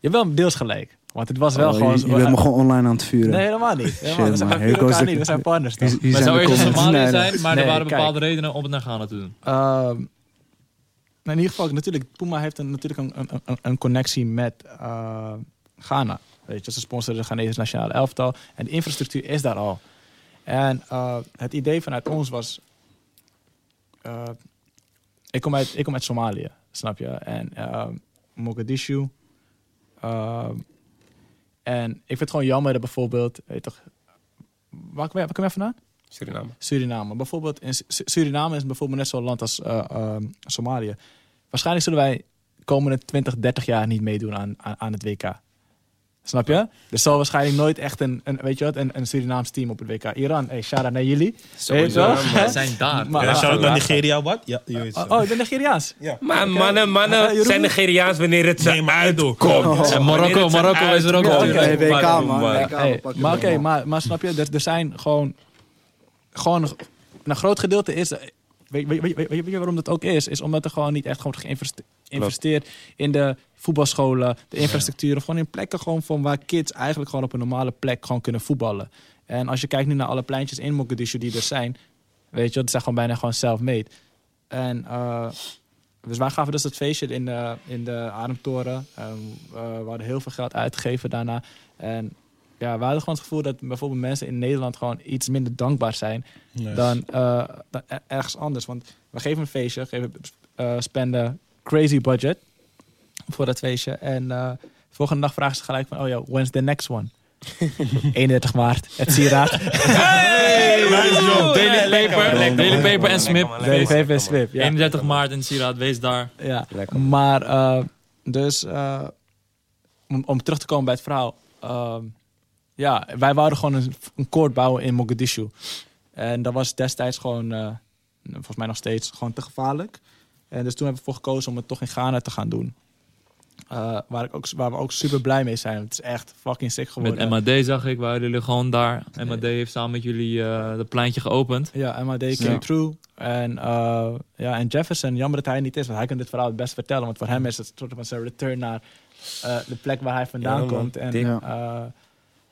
hebt wel deels gelijk. Want het was wel Oh, gewoon... je, je bent me gewoon online aan het vuren. Nee, helemaal niet. Helemaal. Shit, we zijn, elkaar niet. We zijn partners Hier- toch? hier Maar zijn zou eerst. Somalië zijn, maar Nee, er waren kijk. bepaalde redenen om het naar Ghana te doen. Ehm, nou, in ieder geval, natuurlijk, Puma heeft een, natuurlijk een, een, een, een connectie met eh, Ghana. Weet je, ze sponsoren de Ghanese nationale elftal. En de infrastructuur is daar al. En eh, het idee vanuit ons was... eh, ik, kom uit, ik kom uit Somalië, snap je? En Mogadishu. En ik vind het gewoon jammer dat bijvoorbeeld... Weet je toch, waar, kom jij vandaan? Suriname. Suriname. Bijvoorbeeld in Su- Suriname is bijvoorbeeld net zo'n land als eh, ehm, Somalië. Waarschijnlijk zullen wij de komende 20, 30 jaar niet meedoen aan, aan, aan het WK. Snap je? Er zal waarschijnlijk nooit echt een, een, weet je wat, een, een Surinaams team op het WK. Iran, hey, shout out naar jullie. Sowieso. We zijn daar. Maar- Ja, shout-out naar. Nigeria, wat? Ja, Oh, zo. oh, ik ben Nigeriaans. Ja. Maar mannen, mannen Eh, zijn Nigeriaans wanneer het ze Nee, maar Edo. uitkomt. En Marokko, Marokko is er ook oké, WK, man. Maar oké, maar, maar snap je, er, er zijn gewoon... Gewoon een, groot gedeelte is... Weet, weet, weet, weet, weet je waarom dat ook is? Is omdat er gewoon niet echt gewoon geïnveste- geïnvesteerd in de voetbalscholen, de infrastructuur, of gewoon in plekken gewoon van waar kids eigenlijk gewoon op een normale plek gewoon kunnen voetballen. En als je kijkt nu naar alle pleintjes in Mogadishu die er zijn, weet je, dat zijn gewoon bijna gewoon self-made. En eh, dus wij gaven dus dat feestje in de, in de Ademtoren. Eh, we hadden heel veel geld uitgegeven daarna. En ja, we hadden gewoon het gevoel dat bijvoorbeeld mensen in Nederland gewoon iets minder dankbaar zijn dan, eh, dan er- ergens anders. Want we geven een feestje, geven, spenden crazy budget voor dat feestje. En eh, volgende dag vragen ze gelijk van, oh ja, when's the next one? 31 maart, het sieraad. Daily Paper, Daily Paper en Smip. Daily Paper en Smip, ja. 31 maart in Sieraad, wees daar. Ja, Lekker. maar eh, dus eh, om, om terug te komen bij het verhaal. ehm, ja, wij wouden gewoon een, een koord bouwen in Mogadishu. En dat was destijds gewoon, eh, volgens mij nog steeds, gewoon te gevaarlijk. En dus toen hebben we ervoor gekozen om het toch in Ghana te gaan doen. Eh, waar, ik ook, waar we ook super blij mee zijn. Het is echt fucking sick geworden. Met MAD zag ik, waren jullie gewoon daar. MAD heeft samen met jullie eh dat pleintje geopend. Ja, MAD came Ja. through. En, eh, ja, en Jefferson, jammer dat hij er niet is, want hij kan dit verhaal het best vertellen. Want voor hem is het een soort van zijn return naar eh, de plek waar hij vandaan Ja, komt. En, eh,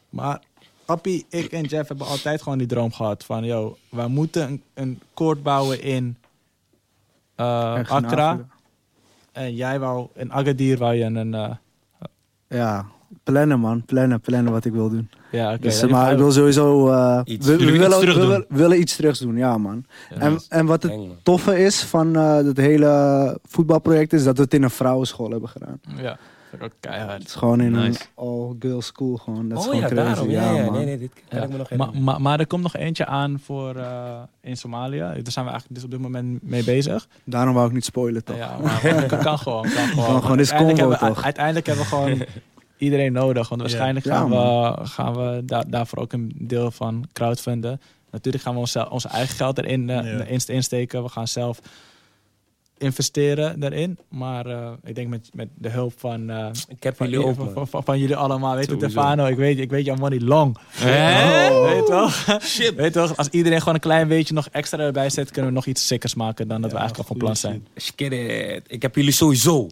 maar Appie, ik en Jeff hebben altijd gewoon die droom gehad van, yo, wij moeten een, een koord bouwen eh, in Accra. En jij wou, in Agadir wou je een... eh, Ja, plannen man. Plannen, plannen wat ik wil doen. ja, oké. Dus, ja, maar ik wil sowieso... eh, Iets. we, willen iets we doen. willen- we willen iets terug doen, ja man. En, en wat het toffe is van eh het hele voetbalproject is dat we het in een vrouwenschool hebben gedaan. Ja, dat is ook keihard. Het is gewoon in Nice. een all-girls school gewoon. Dat is Oh gewoon ja, crazy. daarom. Ja, ja, man. nee, nee, dit kan Ja. ik me nog Maar, maar, maar er komt nog eentje aan voor eh, in Somalië. Daar zijn we eigenlijk dus op dit moment mee bezig. Daarom wou ik niet spoilen toch. Ja, maar kan, kan gewoon. Kan gewoon. Kan gewoon, dit is uiteindelijk, combo, hebben, we- toch? uiteindelijk hebben we gewoon iedereen nodig. Want waarschijnlijk Ja, gaan we, gaan we daar, daarvoor ook een deel van crowdfunden. Natuurlijk gaan we ons, onze eigen geld erin Ja. inst- insteken. We gaan zelf investeren daarin. Maar eh, ik denk met, met de hulp van, eh, Ik heb van, jullie ook, van, van, van- jullie allemaal. Weet je. Stefano, ik weet, ik weet jouw money long. Hè? Oh, weet je wel? Shit. Weet je wel, als iedereen gewoon een klein beetje nog extra erbij zet, kunnen we nog iets sickers maken dan dat we eigenlijk al van plan zijn. Skid it. Ik heb jullie sowieso.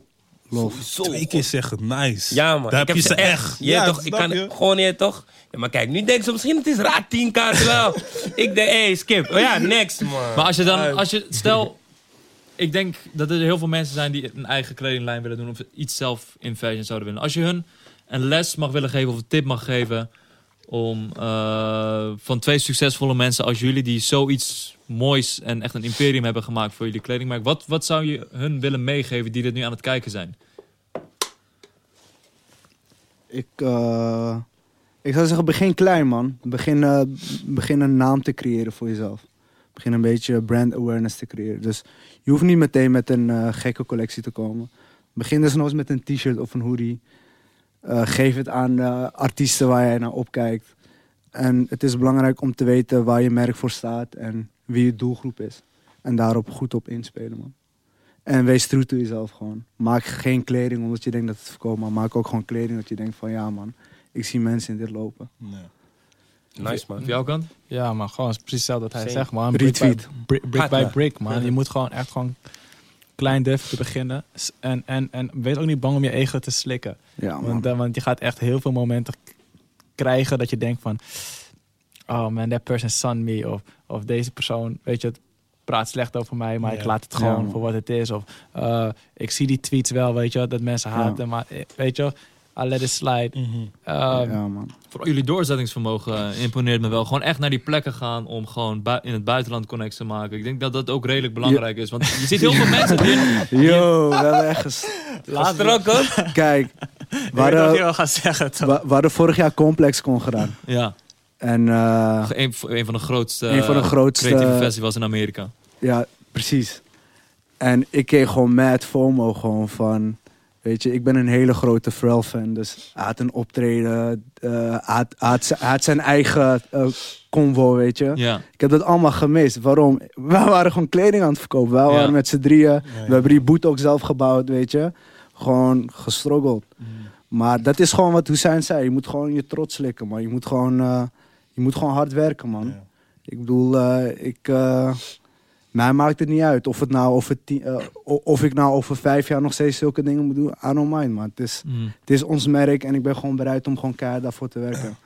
Sowieso. Twee keer zeggen, nice. Ja, man. Daar ik heb je ze echt. echt. Ja, toch? Ik kan je? gewoon niet, toch? Ja, maar kijk, nu denk ze misschien het is raar 10 kaarten wel. ik denk, hey, skip. Oh ja, next, man. Maar als je dan, als je, stel, ik denk dat er heel veel mensen zijn die een eigen kledinglijn willen doen of iets zelf in fashion zouden willen. Als je hun een les mag willen geven of een tip mag geven om eh, van twee succesvolle mensen als jullie die zoiets moois en echt een imperium hebben gemaakt voor jullie kledingmerk, wat, wat zou je hun willen meegeven die dit nu aan het kijken zijn? Ik, eh, ik zou zeggen, begin klein man. Begin, eh, begin een naam te creëren voor jezelf. Begin een beetje brand awareness te creëren. Dus je hoeft niet meteen met een eh, gekke collectie te komen. Begin dus nog eens met een t-shirt of een hoodie. Eh, geef het aan eh, artiesten waar jij naar opkijkt. En het is belangrijk om te weten waar je merk voor staat en wie je doelgroep is. En daarop goed op inspelen, man. En wees true to jezelf gewoon. Maak geen kleding omdat je denkt dat het verkoopt, maar maak ook gewoon kleding dat je denkt van ja man, ik zie mensen in dit lopen. Nee. Nice, man. Van jouw kant? Ja, maar gewoon precies hetzelfde dat hij Same. zegt, man. Brick by, brick, by brick, man. Je moet gewoon echt gewoon klein durven te beginnen. En, en, en wees ook niet bang om je ego te slikken. Ja man. Want, want je gaat echt heel veel momenten krijgen dat je denkt van... Oh man, that person son me. Of, of deze persoon, weet je, het praat slecht over mij, maar ik laat het gewoon voor wat het is. Of eh, ik zie die tweets wel, weet je, dat mensen Ja. haten. Maar eh, weet je, I let it slide. Ja man. Vooral jullie doorzettingsvermogen eh, imponeert me wel. Gewoon echt naar die plekken gaan om gewoon in het buitenland connecties te maken. Ik denk dat dat ook redelijk belangrijk is. Want je ziet heel veel mensen die... Yo, we hebben echt ges... Gestrukkeld. Kijk, niet of je wel gaat zeggen, we hadden vorig jaar Complex kon gedaan. Ja, En eh, een, een van de grootste, Een van de grootste- creatieve festivals in Amerika. ja, precies. En ik kreeg gewoon mad FOMO gewoon van... Weet je, ik ben een hele grote Pharrell fan. Dus hij had een optreden. eh, hij, had, hij had zijn eigen eh convo, weet je. Ja, Ik heb dat allemaal gemist. Waarom? We waren gewoon kleding aan het verkopen. Wij Ja. waren met z'n drieën. ja. We hebben die boot ook zelf gebouwd, weet je. Gewoon gestruggeld. Maar dat is gewoon wat Hussein zei. Je moet gewoon je trots slikken, man. Je moet gewoon, eh, je moet gewoon hard werken, man. Ja. Ik bedoel, eh, ik, eh, mij maakt het niet uit of, het nou over tien, eh, of ik nou over vijf jaar nog steeds zulke dingen moet doen. I don't mind, man. Het is, Mm. het is ons merk en ik ben gewoon bereid om gewoon keihard daarvoor te werken.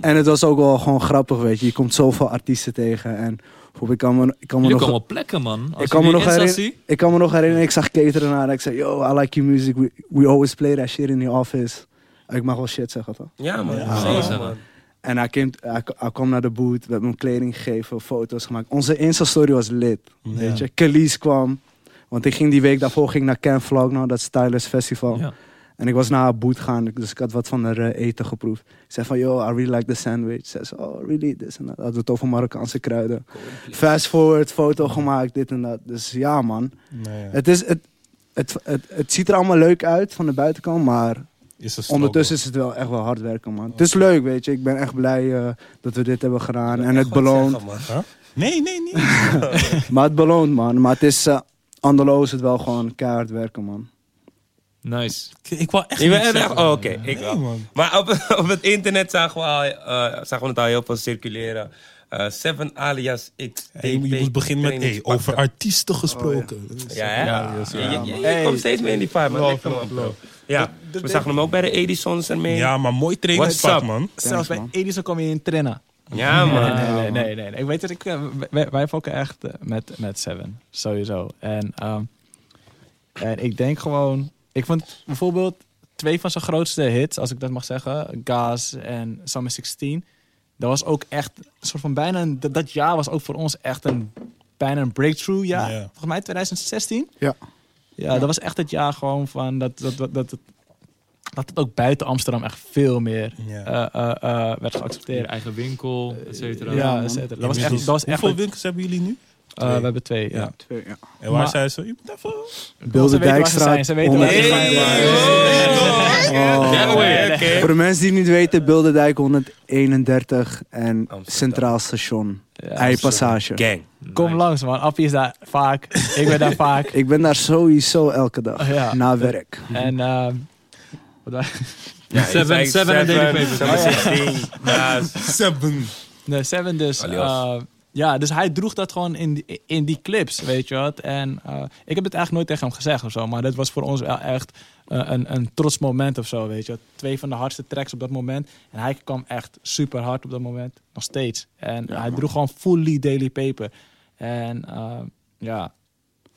En het was ook wel gewoon grappig, weet je. Je komt zoveel artiesten tegen. En bijvoorbeeld, ik kan me, ik kan me Jullie nog... komen op plekken, man. Als Ik kan, me nog herinneren, ik kan me nog herinneren, ik zag Cater ernaar en ik zei, yo, I like your music. We, we always play that shit in the office. Ik mag wel shit zeggen, toch? Ja, man. Ja, Zeker, man. En hij, kwam, hij, hij kwam naar de boot, we hebben hem kleding gegeven, foto's gemaakt. Onze Insta-story was lit, Ja. weet je. Khalees kwam, want ik ging die week daarvoor ging naar Camp Vlog, nou, dat Stylers Festival. Ja. En ik was naar haar boot gaan, dus ik had wat van haar eh, eten geproefd. Ik zei van, yo, I really like the sandwich. Ze zei, oh, really, this en dat. Hadden we het over Marokkaanse kruiden. Fast forward, foto gemaakt, dit en dat. Dus ja, man. Nee, ja. Het, is, het, het, het, het ziet er allemaal leuk uit van de buitenkant, maar Is een struggle. ondertussen is het wel echt wel hard werken, man. Het is leuk, weet je. Ik ben echt blij eh, dat we dit hebben gedaan. En het beloont. zeggen, man. Nee, nee, nee. Maar het beloont, man. Maar het is, uh, is het wel gewoon keihard werken, man. Nice. Ik, ik wou echt zeggen, oh, oké, ik Nee, wel. man. Maar op, op het internet zagen we, al, eh, zagen we het al heel veel circuleren. Eh, Seven alias X. Hey, je moet beginnen met hey, over artiesten gesproken. Dus, Ja, hè? Ja, Je- ja, je- man. je- je Hey. komt steeds meer in die vibe, man. Ja, we zagen hem ook bij de Edisons ermee. Ja, maar mooi trainingspak, man. Zelfs bij. Edison kom je in trainen. Ja, man. Nee, nee, nee, nee, nee. Ik weet dat ik, eh, wij, wij fokken echt eh, met, met Seven, sowieso. En, ehm, en ik denk gewoon, ik vond bijvoorbeeld twee van zijn grootste hits, als ik dat mag zeggen, Gas en Summer 16. Dat was ook echt een soort van bijna, een, dat, dat jaar was ook voor ons echt een, bijna een breakthrough jaar. Ja. Volgens mij 2016. Ja. Ja, dat was echt het jaar gewoon van dat, dat, dat, dat, het, dat het ook buiten Amsterdam echt veel meer Ja. eh, eh, eh, werd Je geaccepteerd. eigen winkel, et cetera. Ja, et cetera. Dat was echt, Inmiddels- dat was echt Hoeveel winkels hebben jullie nu? Eh, we hebben twee, ja. Twee, ja. En waar Maar- zijn ze? Je moet even... Beelde Ze weten waar ze Dijkstraat. zijn, ze weten waar ze 100 zijn. Oh. Ja, oké, oké. Voor de mensen die het niet weten, Beeldendijk 131 en Amsterdam. Centraal Station. Ja, Eipassage. Gang. Kom Nice. langs man, Appie is daar vaak, ik ben daar vaak. Ik ben daar sowieso elke dag. Ja. Na werk. En ehm, wat Ja, Seven- ik zei Seven en Oh, ja. 16. Ja, Seven. nee, Seven dus. Alias. Ja, dus hij droeg dat gewoon in die, in die clips, weet je wat. En eh, ik heb het eigenlijk nooit tegen hem gezegd of zo, maar dat was voor ons wel echt eh, een, een trots moment of zo, weet je wat. Twee van de hardste tracks op dat moment. En hij kwam echt super hard op dat moment, nog steeds. En hij droeg gewoon fully Daily Paper. En eh, ja,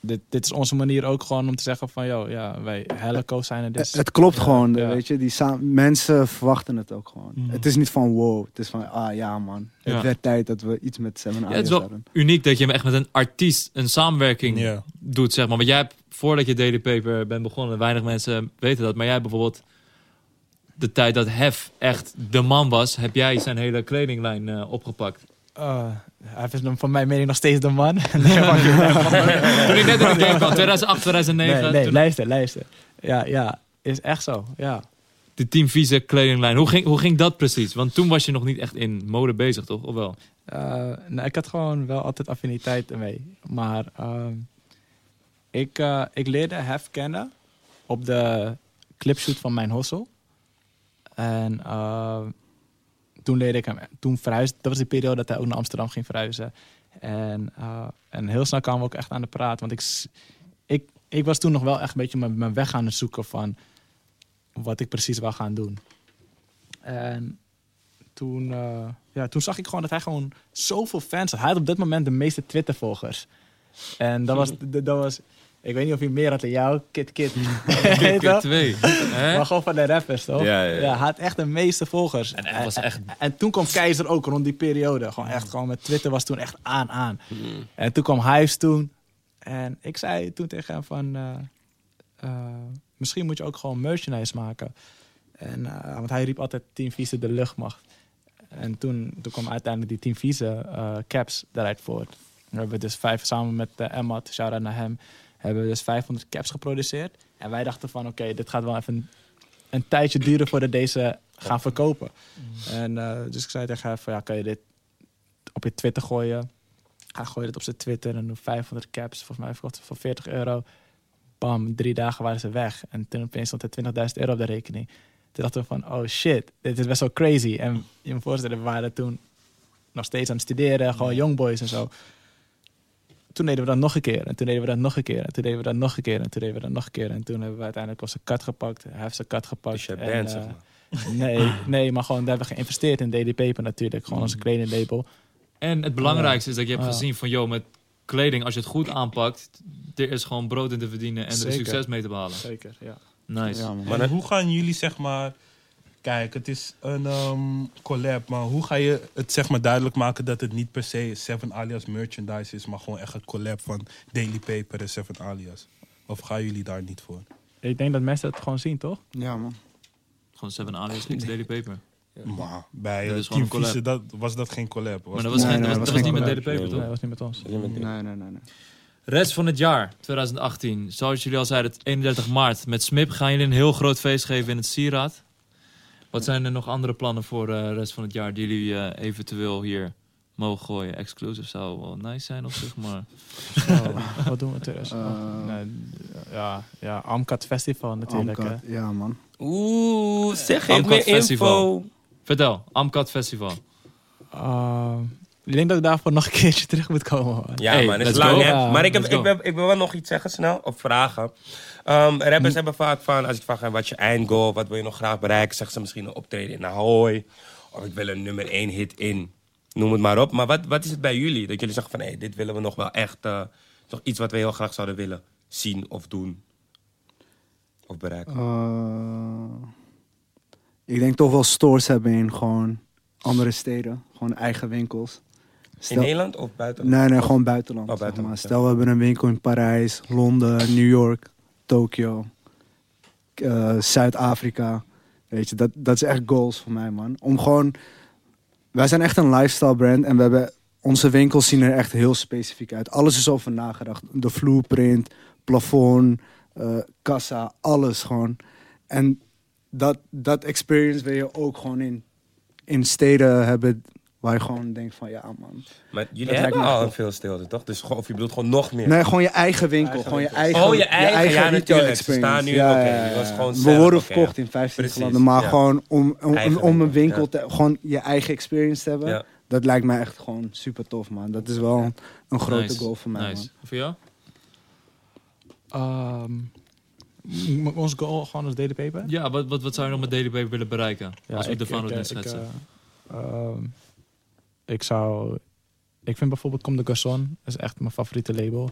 dit, dit is onze manier ook gewoon om te zeggen van, yo, ja, wij Helco zijn er dus. Het klopt gewoon, ja. weet je. Die mensen verwachten het ook gewoon. Mm. Het is niet van wow. Het is van, ah ja man. Het Ja. werd tijd dat we iets met Seven Ja, het is wel hadden. uniek dat je echt met een artiest een samenwerking doet, zeg maar. Want jij hebt, voordat je Daily Paper bent begonnen, weinig mensen weten dat, maar jij hebt bijvoorbeeld de tijd dat Hef echt de man was, heb jij zijn hele kledinglijn eh, opgepakt. Eh, hij is van mijn mening nog steeds de man. nee, Toen ik net in de game kwam, 2008, 2009. nee, nee, toen- luister, luister. Ja, ja, is echt zo. Ja. de Team Vieze kledinglijn. Hoe ging, hoe ging dat precies? Want toen was je nog niet echt in mode bezig, toch? Of wel? Eh, nou, ik had gewoon wel altijd affiniteit ermee. Maar ehm, ik, eh, ik leerde Hef kennen op de clipshoot van mijn hossel. En eh, toen leerde ik hem, toen verhuisde, dat was de periode dat hij ook naar Amsterdam ging verhuizen. En, eh, en heel snel kwamen we ook echt aan de praat. Want ik, ik, ik was toen nog wel echt een beetje mijn, mijn weg aan het zoeken van wat ik precies wou gaan doen. En toen, eh, ja, toen zag ik gewoon dat hij gewoon zoveel fans had. Hij had op dat moment de meeste Twitter-volgers. En dat was, dat was, ik weet niet of hij meer had dan jou, Kit Kit. Wel? twee. Hè? Maar gewoon van de rappers, toch? Ja, ja, ja. hij had echt de meeste volgers. En hij was echt- En toen kwam Keizer ook rond die periode. Gewoon echt, gewoon met Twitter was toen echt aan, aan. Mm. En toen kwam Hives toen. En ik zei toen tegen hem van... eh, eh, misschien moet je ook gewoon merchandise maken. En, eh, want hij riep altijd Team Vieze de luchtmacht. En toen, toen kwam uiteindelijk die Team Vieze eh, caps daaruit voort. We hebben dus vijf, samen met uh, Emmat, shout-out naar hem... hebben we dus 500 caps geproduceerd. En wij dachten van, oké, dit gaat wel even een, een tijdje duren voordat deze gaan verkopen. En eh, dus ik zei tegen hem van, ja, kan je dit op je Twitter gooien? Hij gooide het op zijn Twitter en doe 500 caps. Volgens mij verkocht voor 40 euro. Bam, drie dagen waren ze weg. En toen opeens stond er 20.000 euro op de rekening. Toen dachten we van, oh shit, dit is best wel crazy. En je moet voorstellen, we waren toen nog steeds aan het studeren. Gewoon youngboys en zo. Toen deden we dat nog een keer. En toen deden we dat nog een keer. En toen deden we dat nog een keer. En toen deden we dat nog een keer. En toen hebben we uiteindelijk onze cut gepakt. Hij heeft zijn cut gepakt. Dus je En, bent, eh, zeg maar. Nee, nee, maar gewoon, daar hebben we geïnvesteerd in Daily Paper natuurlijk. Gewoon als kledinglabel. En het belangrijkste is dat je hebt gezien van, joh, met kleding, als je het goed aanpakt, er is gewoon brood in te verdienen en er Zeker. succes mee te behalen. Zeker, ja. Nice. Ja. Maar hoe gaan jullie zeg maar... Kijk, het is een ehm, collab, maar hoe ga je het zeg maar duidelijk maken dat het niet per se Seven Alias merchandise is, maar gewoon echt een collab van Daily Paper en Seven Alias? Of gaan jullie daar niet voor? Ik denk dat mensen het gewoon zien, toch? Ja, man. Gewoon Seven Alias X Daily Paper. Maar bij Dat eh, Team Vieze dat, was dat geen collab. Was Maar dat was, Nee, geen, nee, dat dat was, was dat was niet met Daily. Paper, Nee, toch? dat was niet met ons. Nee, nee, nee. nee. Rest van het jaar, 2018. Zoals jullie al zeiden, het 31 maart. Met Smip gaan jullie een heel groot feest geven in het Sieraad. Wat zijn er nog andere plannen voor de rest van het jaar die jullie eh, eventueel hier mogen gooien? Exclusive zou wel nice zijn op zich, maar... Oh, wat doen we thuis? Eh, nee, ja, ja, Amcat Festival natuurlijk. Amcat, hè. Ja, man. Oeh, zeg geef Amcat meer Festival. info. Vertel, Amcat Festival. Uh, ik denk dat ik daarvoor nog een keertje terug moet komen. man. Ja, Hey, man, het is lang, go. hè? Ja, maar ik, heb, ik, wil, ik wil wel nog iets zeggen snel, of vragen. Ehm, rappers hebben vaak van, als ik vraag, wat is je eindgoal, wat wil je nog graag bereiken, zeggen ze misschien een optreden in Ahoy. Of ik wil een nummer 1 hit in, noem het maar op. Maar wat, wat is het bij jullie? Dat jullie zeggen van, hé, dit willen we nog wel echt, eh, toch iets wat we heel graag zouden willen zien of doen. Of bereiken. Eh, ik denk toch wel stores hebben in gewoon andere steden. Gewoon eigen winkels. in Nederland of buiten? Nee, nee, gewoon buitenland. Oh, zeg buitenland, maar. Stel, we hebben een winkel in Parijs, Londen, New York, Tokio, eh, Zuid-Afrika. Weet je, dat, dat is echt goals voor mij, man. Om gewoon... Wij zijn echt een lifestyle brand en we hebben... Onze winkels zien er echt heel specifiek uit. Alles is over nagedacht. De vloerprint, plafond, eh, kassa, alles gewoon. En dat, dat experience wil je ook gewoon in, in steden hebben... waar je gewoon denkt van, ja man... Maar jullie Dat hebben al veel stilte, toch? Dus, gewoon- of je bedoelt gewoon nog meer? Nee, gewoon je eigen winkel. Eigen gewoon je eigen, Oh, je eigen, ja, retail natuurlijk. Ze staan nu- je was gewoon We zelf, worden verkocht ja. in 15 Precies, landen. Maar ja. gewoon om, om, een winkel, ja. te... Gewoon je eigen experience te hebben. Ja. Dat lijkt mij echt gewoon super tof, man. Dat is wel een, een grote Nice, goal voor mij, Nice. Voor jou? Ehm, m- ons goal gewoon als Daily Paper? Ja, wat, wat, wat zou je nog met Daily Paper willen bereiken? als we ik- de Fano ik, nu schetsen. Ik, ehm, ik zou... Ik vind bijvoorbeeld Comme de Garçon is echt mijn favoriete label.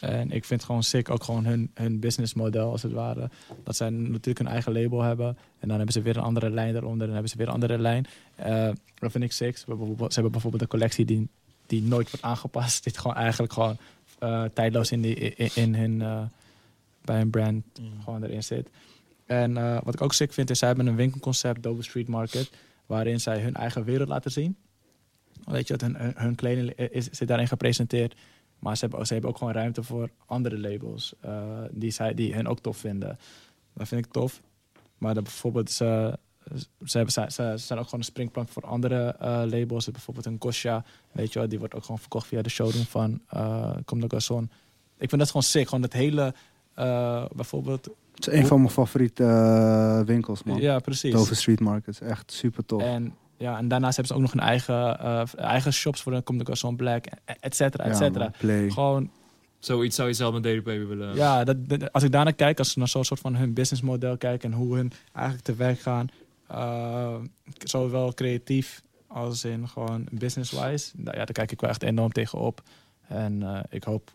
En ik vind gewoon sick ook gewoon hun, hun businessmodel als het ware. Dat zij natuurlijk hun eigen label hebben. En dan hebben ze weer een andere lijn daaronder. En dan hebben ze weer een andere lijn. Eh, dat vind ik sick. Ze hebben bijvoorbeeld, ze hebben bijvoorbeeld een collectie die, die nooit wordt aangepast. Dit gewoon eigenlijk gewoon eh, tijdloos in, die, in, in hun, eh, bij hun brand gewoon erin zit. En wat ik ook sick vind is, zij hebben een winkelconcept, Dover Street Market, waarin zij hun eigen wereld laten zien. Weet je, dat hun, hun, hun kleding is, zit daarin gepresenteerd. Maar ze hebben, ze hebben ook gewoon ruimte voor andere labels eh, die, zij, die hen ook tof vinden. Dat vind ik tof. Maar dat bijvoorbeeld, ze, ze, hebben, ze, ze zijn ook gewoon een springplank voor andere eh, labels. Bijvoorbeeld een Kosha, weet je wel, die wordt ook gewoon verkocht via de showroom van uh, Comme de Garçon. Ik vind dat gewoon sick. Gewoon het hele, uh, bijvoorbeeld... Het is een van mijn favoriete winkels, man. Ja, precies. Dover Street Market. Echt super tof. En, ja, en daarnaast hebben ze ook nog een eigen, uh, eigen shops voor de Comme de Garçon Black, et cetera, et cetera. Ja, gewoon... Zoiets zou je zelf met Daily Paper willen... Ja, dat, dat, als ik daarnaar kijk, als ik naar zo'n soort van hun businessmodel kijk en hoe hun eigenlijk te werk gaan, uh, zowel creatief als in gewoon business-wise, nou ja, daar kijk ik wel echt enorm tegenop. En uh, ik hoop,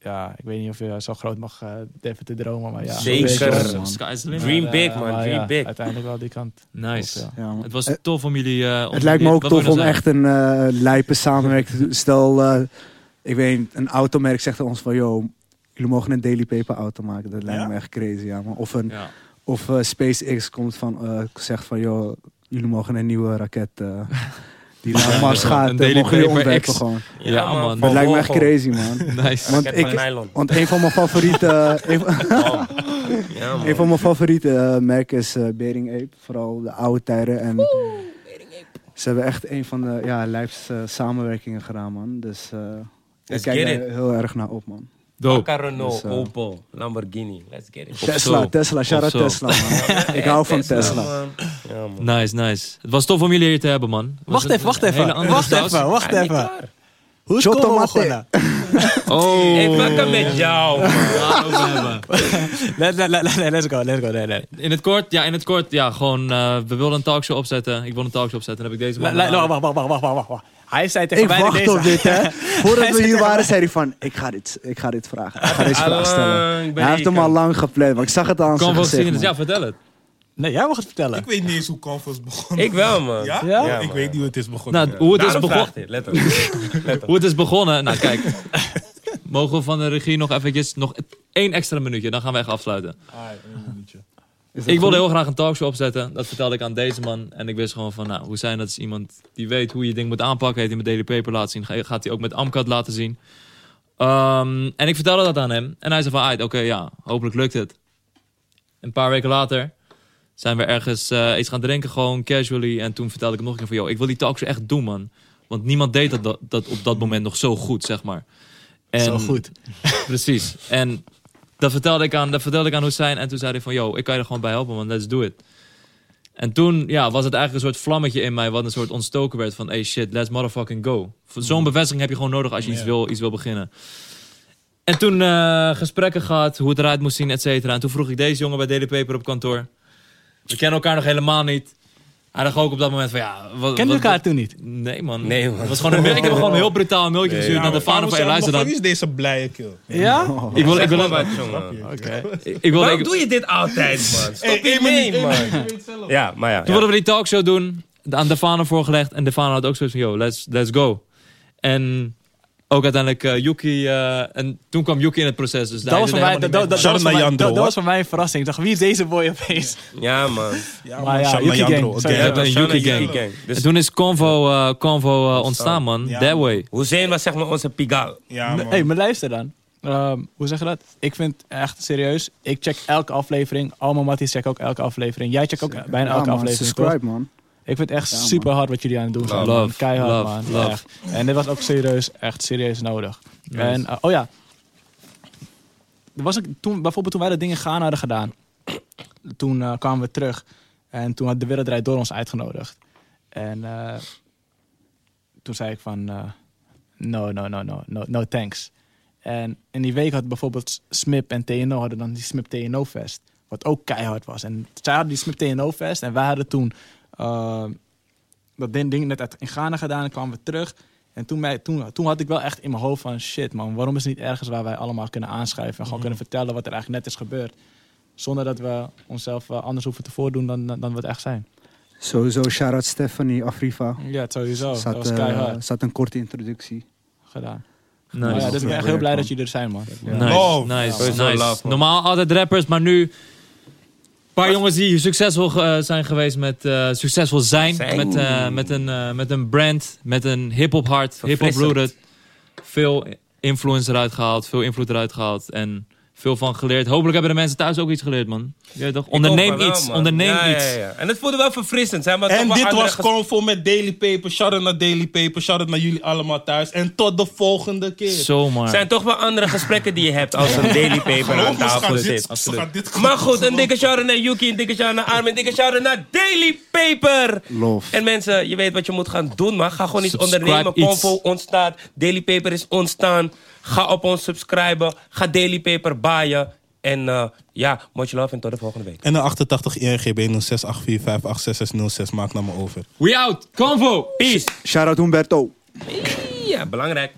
ja, ik weet niet of je zo groot mag uh, durven te dromen, maar ja. Zeker. Dream big, man. Dream ja, big. Uiteindelijk wel die kant. Nice. Op, ja. Ja, het was tof om jullie... Uh, om het lijkt me ook tof om zeggen? echt een uh, lijpe samenwerking te Stel, uh, ik weet niet, een automerk zegt ons van, yo, jullie mogen een Daily Paper auto maken. Dat lijkt Ja? me echt crazy, ja, man. Of, een, Ja. of uh, SpaceX komt van, zegt van, joh, jullie mogen een nieuwe raket... die naar Mars gaat, Een mogen jullie ontwerpen X. gewoon. Ja, man. Dat lijkt me echt crazy, man. Nice. Want, ik, nylon. want een van mijn favoriete... een, Oh. Ja, man. een van mijn favoriete uh, merken is uh, Bering Ape. Vooral de oude tijden. En ze hebben echt een van de ja, lijfste uh, samenwerkingen gedaan, man. Dus uh, ik kijk er heel erg naar op, man. Akka, Renault, Dus, uh, Opel, Lamborghini. Let's get it. Tesla, zo. Tesla, shout out zo. Tesla, man. ik hou van Tesla. man. Ja, man. Nice, nice. Het was tof om jullie hier te hebben, man. Was Wacht het even, wacht een hele even. andere Wacht saus? even, wacht niet even. Hoe is Choto Convo Mate. begonnen? Oh. Ik fuck met jou. man. Daarover hebben. Let- let- let- let- Let's go, let's go. Nee, nee. In het kort, ja, in het kort, ja, gewoon, eh, we wilden een talkshow opzetten. Ik wilde een talkshow opzetten. Dan heb ik deze man... Le- le- Wacht, wacht, wacht, wacht, wacht, wacht, wacht. Hij zei tegen Ik mij wacht deze. op dit, hè. Voordat we hier waren, zei hij van... Ik ga dit, ik ga dit vragen. Ik ga deze vraag stellen. Hij heeft ik hem al lang gepland, maar ik zag het aan zijn gezicht, zien, dus ja, vertel het. Nee, jij mag het vertellen. Ik weet niet eens hoe Convos begonnen. Ik wel, man. Ja? Ja? Ja, ik man. weet niet hoe het is begonnen. Nou, hoe het is begonnen... vraagt hij, let op. Let op. Hoe het is begonnen, nou kijk. Mogen we van de regie nog eventjes, nog één extra minuutje, dan gaan we echt afsluiten. Is dat Ik wilde heel graag een talkshow opzetten. Dat vertelde ik aan deze man. En ik wist gewoon van, nou, hoe zijn dat is iemand die weet hoe je ding moet aanpakken. Heeft hij met Paper laten zien. Ga- Gaat hij ook met Amcat laten zien. Ehm, en ik vertelde dat aan hem. En hij zei van, "Aight, oké, ja, hopelijk lukt het. Een paar weken later zijn we ergens eh, iets gaan drinken, gewoon casually. En toen vertelde ik hem nog een keer van, yo, ik wil die talkshow echt doen, man. Want niemand deed dat, dat, dat op dat moment nog zo goed, zeg maar. En, Zo goed. Precies. En dat vertelde ik aan, dat vertelde ik aan Hussein. En toen zei hij van, yo, ik kan je er gewoon bij helpen, man. Let's do it. En toen ja, was het eigenlijk een soort vlammetje in mij... wat een soort ontstoken werd van... hey shit, let's motherfucking go. Zo'n bevestiging heb je gewoon nodig als je iets, wil, iets wil beginnen. En toen eh, gesprekken gehad, hoe het eruit moest zien, et cetera. En toen vroeg ik deze jongen bij Daily Paper op kantoor. We kennen elkaar nog helemaal niet. Hij dacht ook op dat moment van, ja... Wat, Ken je wat- elkaar toen niet? Nee, man. Nee, man. Het was gewoon een mail- ik heb gewoon een heel brutaal mailtje gestuurd naar de vader van... Luister dan. Wie is deze blije kill? Ja? Ik wil, ik wil. Oké. ik wil, Waarom ik, doe je dit altijd, man? Stop hiermee, man. Ja, maar ja. Toen ja. wilden we die talkshow doen. Aan Defano voorgelegd. En Defano had ook zoiets van, yo, let's, let's go. En ook uiteindelijk eh, Yuki. eh, en toen kwam Yuki in het proces. Dus Dat was, voor mij, dat, dat, was voor mij, Jandro, dat, dat hoor. was voor mij een verrassing. Ik dacht, wie is deze boy opeens? Ja, man. Ja, Maar ja, Yuki gang. Sorry. Ja, een Yuki gang. Dus En toen is Convo, eh, Convo ontstaan, man. Ja, That way. Hussein was zeg maar onze pigal. Ja, Nee, man. hey, maar luister dan. Ehm, hoe zeg je dat? Ik vind echt serieus. Ik check elke aflevering. Alma Matties check ook elke aflevering. Jij checkt ook bijna Ja, elke man, aflevering. toch? subscribe, man. Ik vind het echt Ja, super hard wat jullie aan het doen zijn. Love, man. Keihard, love, man. love. Echt. En dit was ook serieus, echt serieus nodig. En, eh, oh ja. Er was ook, toen, bijvoorbeeld toen wij dat ding in Ghana hadden gedaan. Toen eh, kwamen we terug. En toen had de Wereldrijd door ons uitgenodigd. En eh, toen zei ik van... eh, no, no, no, no, no, no thanks. En in die week had bijvoorbeeld SMIP en TNO hadden dan die SMIP TNO Fest. Wat ook keihard was. En zij hadden die SMIP TNO Fest. En wij hadden toen eh, dat ding, ding net uit in Ghana gedaan. En kwamen we terug. En toen, mij, toen, toen had ik wel echt in mijn hoofd van... Shit man, waarom is het niet ergens waar wij allemaal kunnen aanschrijven... en gewoon kunnen vertellen wat er eigenlijk net is gebeurd. Zonder dat we onszelf eh, anders hoeven te voordoen dan, dan, dan we het echt zijn. Sowieso, shout-out Stephanie, Afriva. Ja, het sowieso. Zat, dat was eh, keihard zat een korte introductie. gedaan. Nice. Ja, dus ik ben echt heel blij dat jullie er zijn, man. Nice, nice, nice. Normaal altijd rappers, maar nu... Paar jongens die succesvol eh, zijn geweest met... eh, succesvol zijn, Zijn. Met, eh, met, een, met een brand, met een hip-hop hart, hip-hop rooted. Veel influence eruit gehaald, veel invloed eruit gehaald en veel van geleerd. Hopelijk hebben de mensen thuis ook iets geleerd, man. Je weet toch? Onderneem wel, iets, man. onderneem Ja, ja, iets. ja. En het voelde wel verfrissend. Maar toch En dit andere was Convo met Daily Paper. Shout-out naar Daily Paper. Shout-out naar jullie allemaal thuis. En tot de volgende keer. Zomaar. zijn toch wel andere gesprekken die je hebt als een daily paper aan tafel zit. Maar goed, een dikke shout-out naar Yuki, een dikke shout-out naar Armin, een dikke shout-out naar Daily Paper. Love. En mensen, je weet wat je moet gaan doen, maar ga gewoon iets Subscribe ondernemen. Convo ontstaat, Daily Paper is ontstaan. Ga op ons subscriben, ga Daily Paper baaien. En eh, ja, much love en tot de volgende week. En een 88 INGB 0684586606. Maak naar me over. We out. Convo. Peace. Shout-out Humberto. Ja, belangrijk.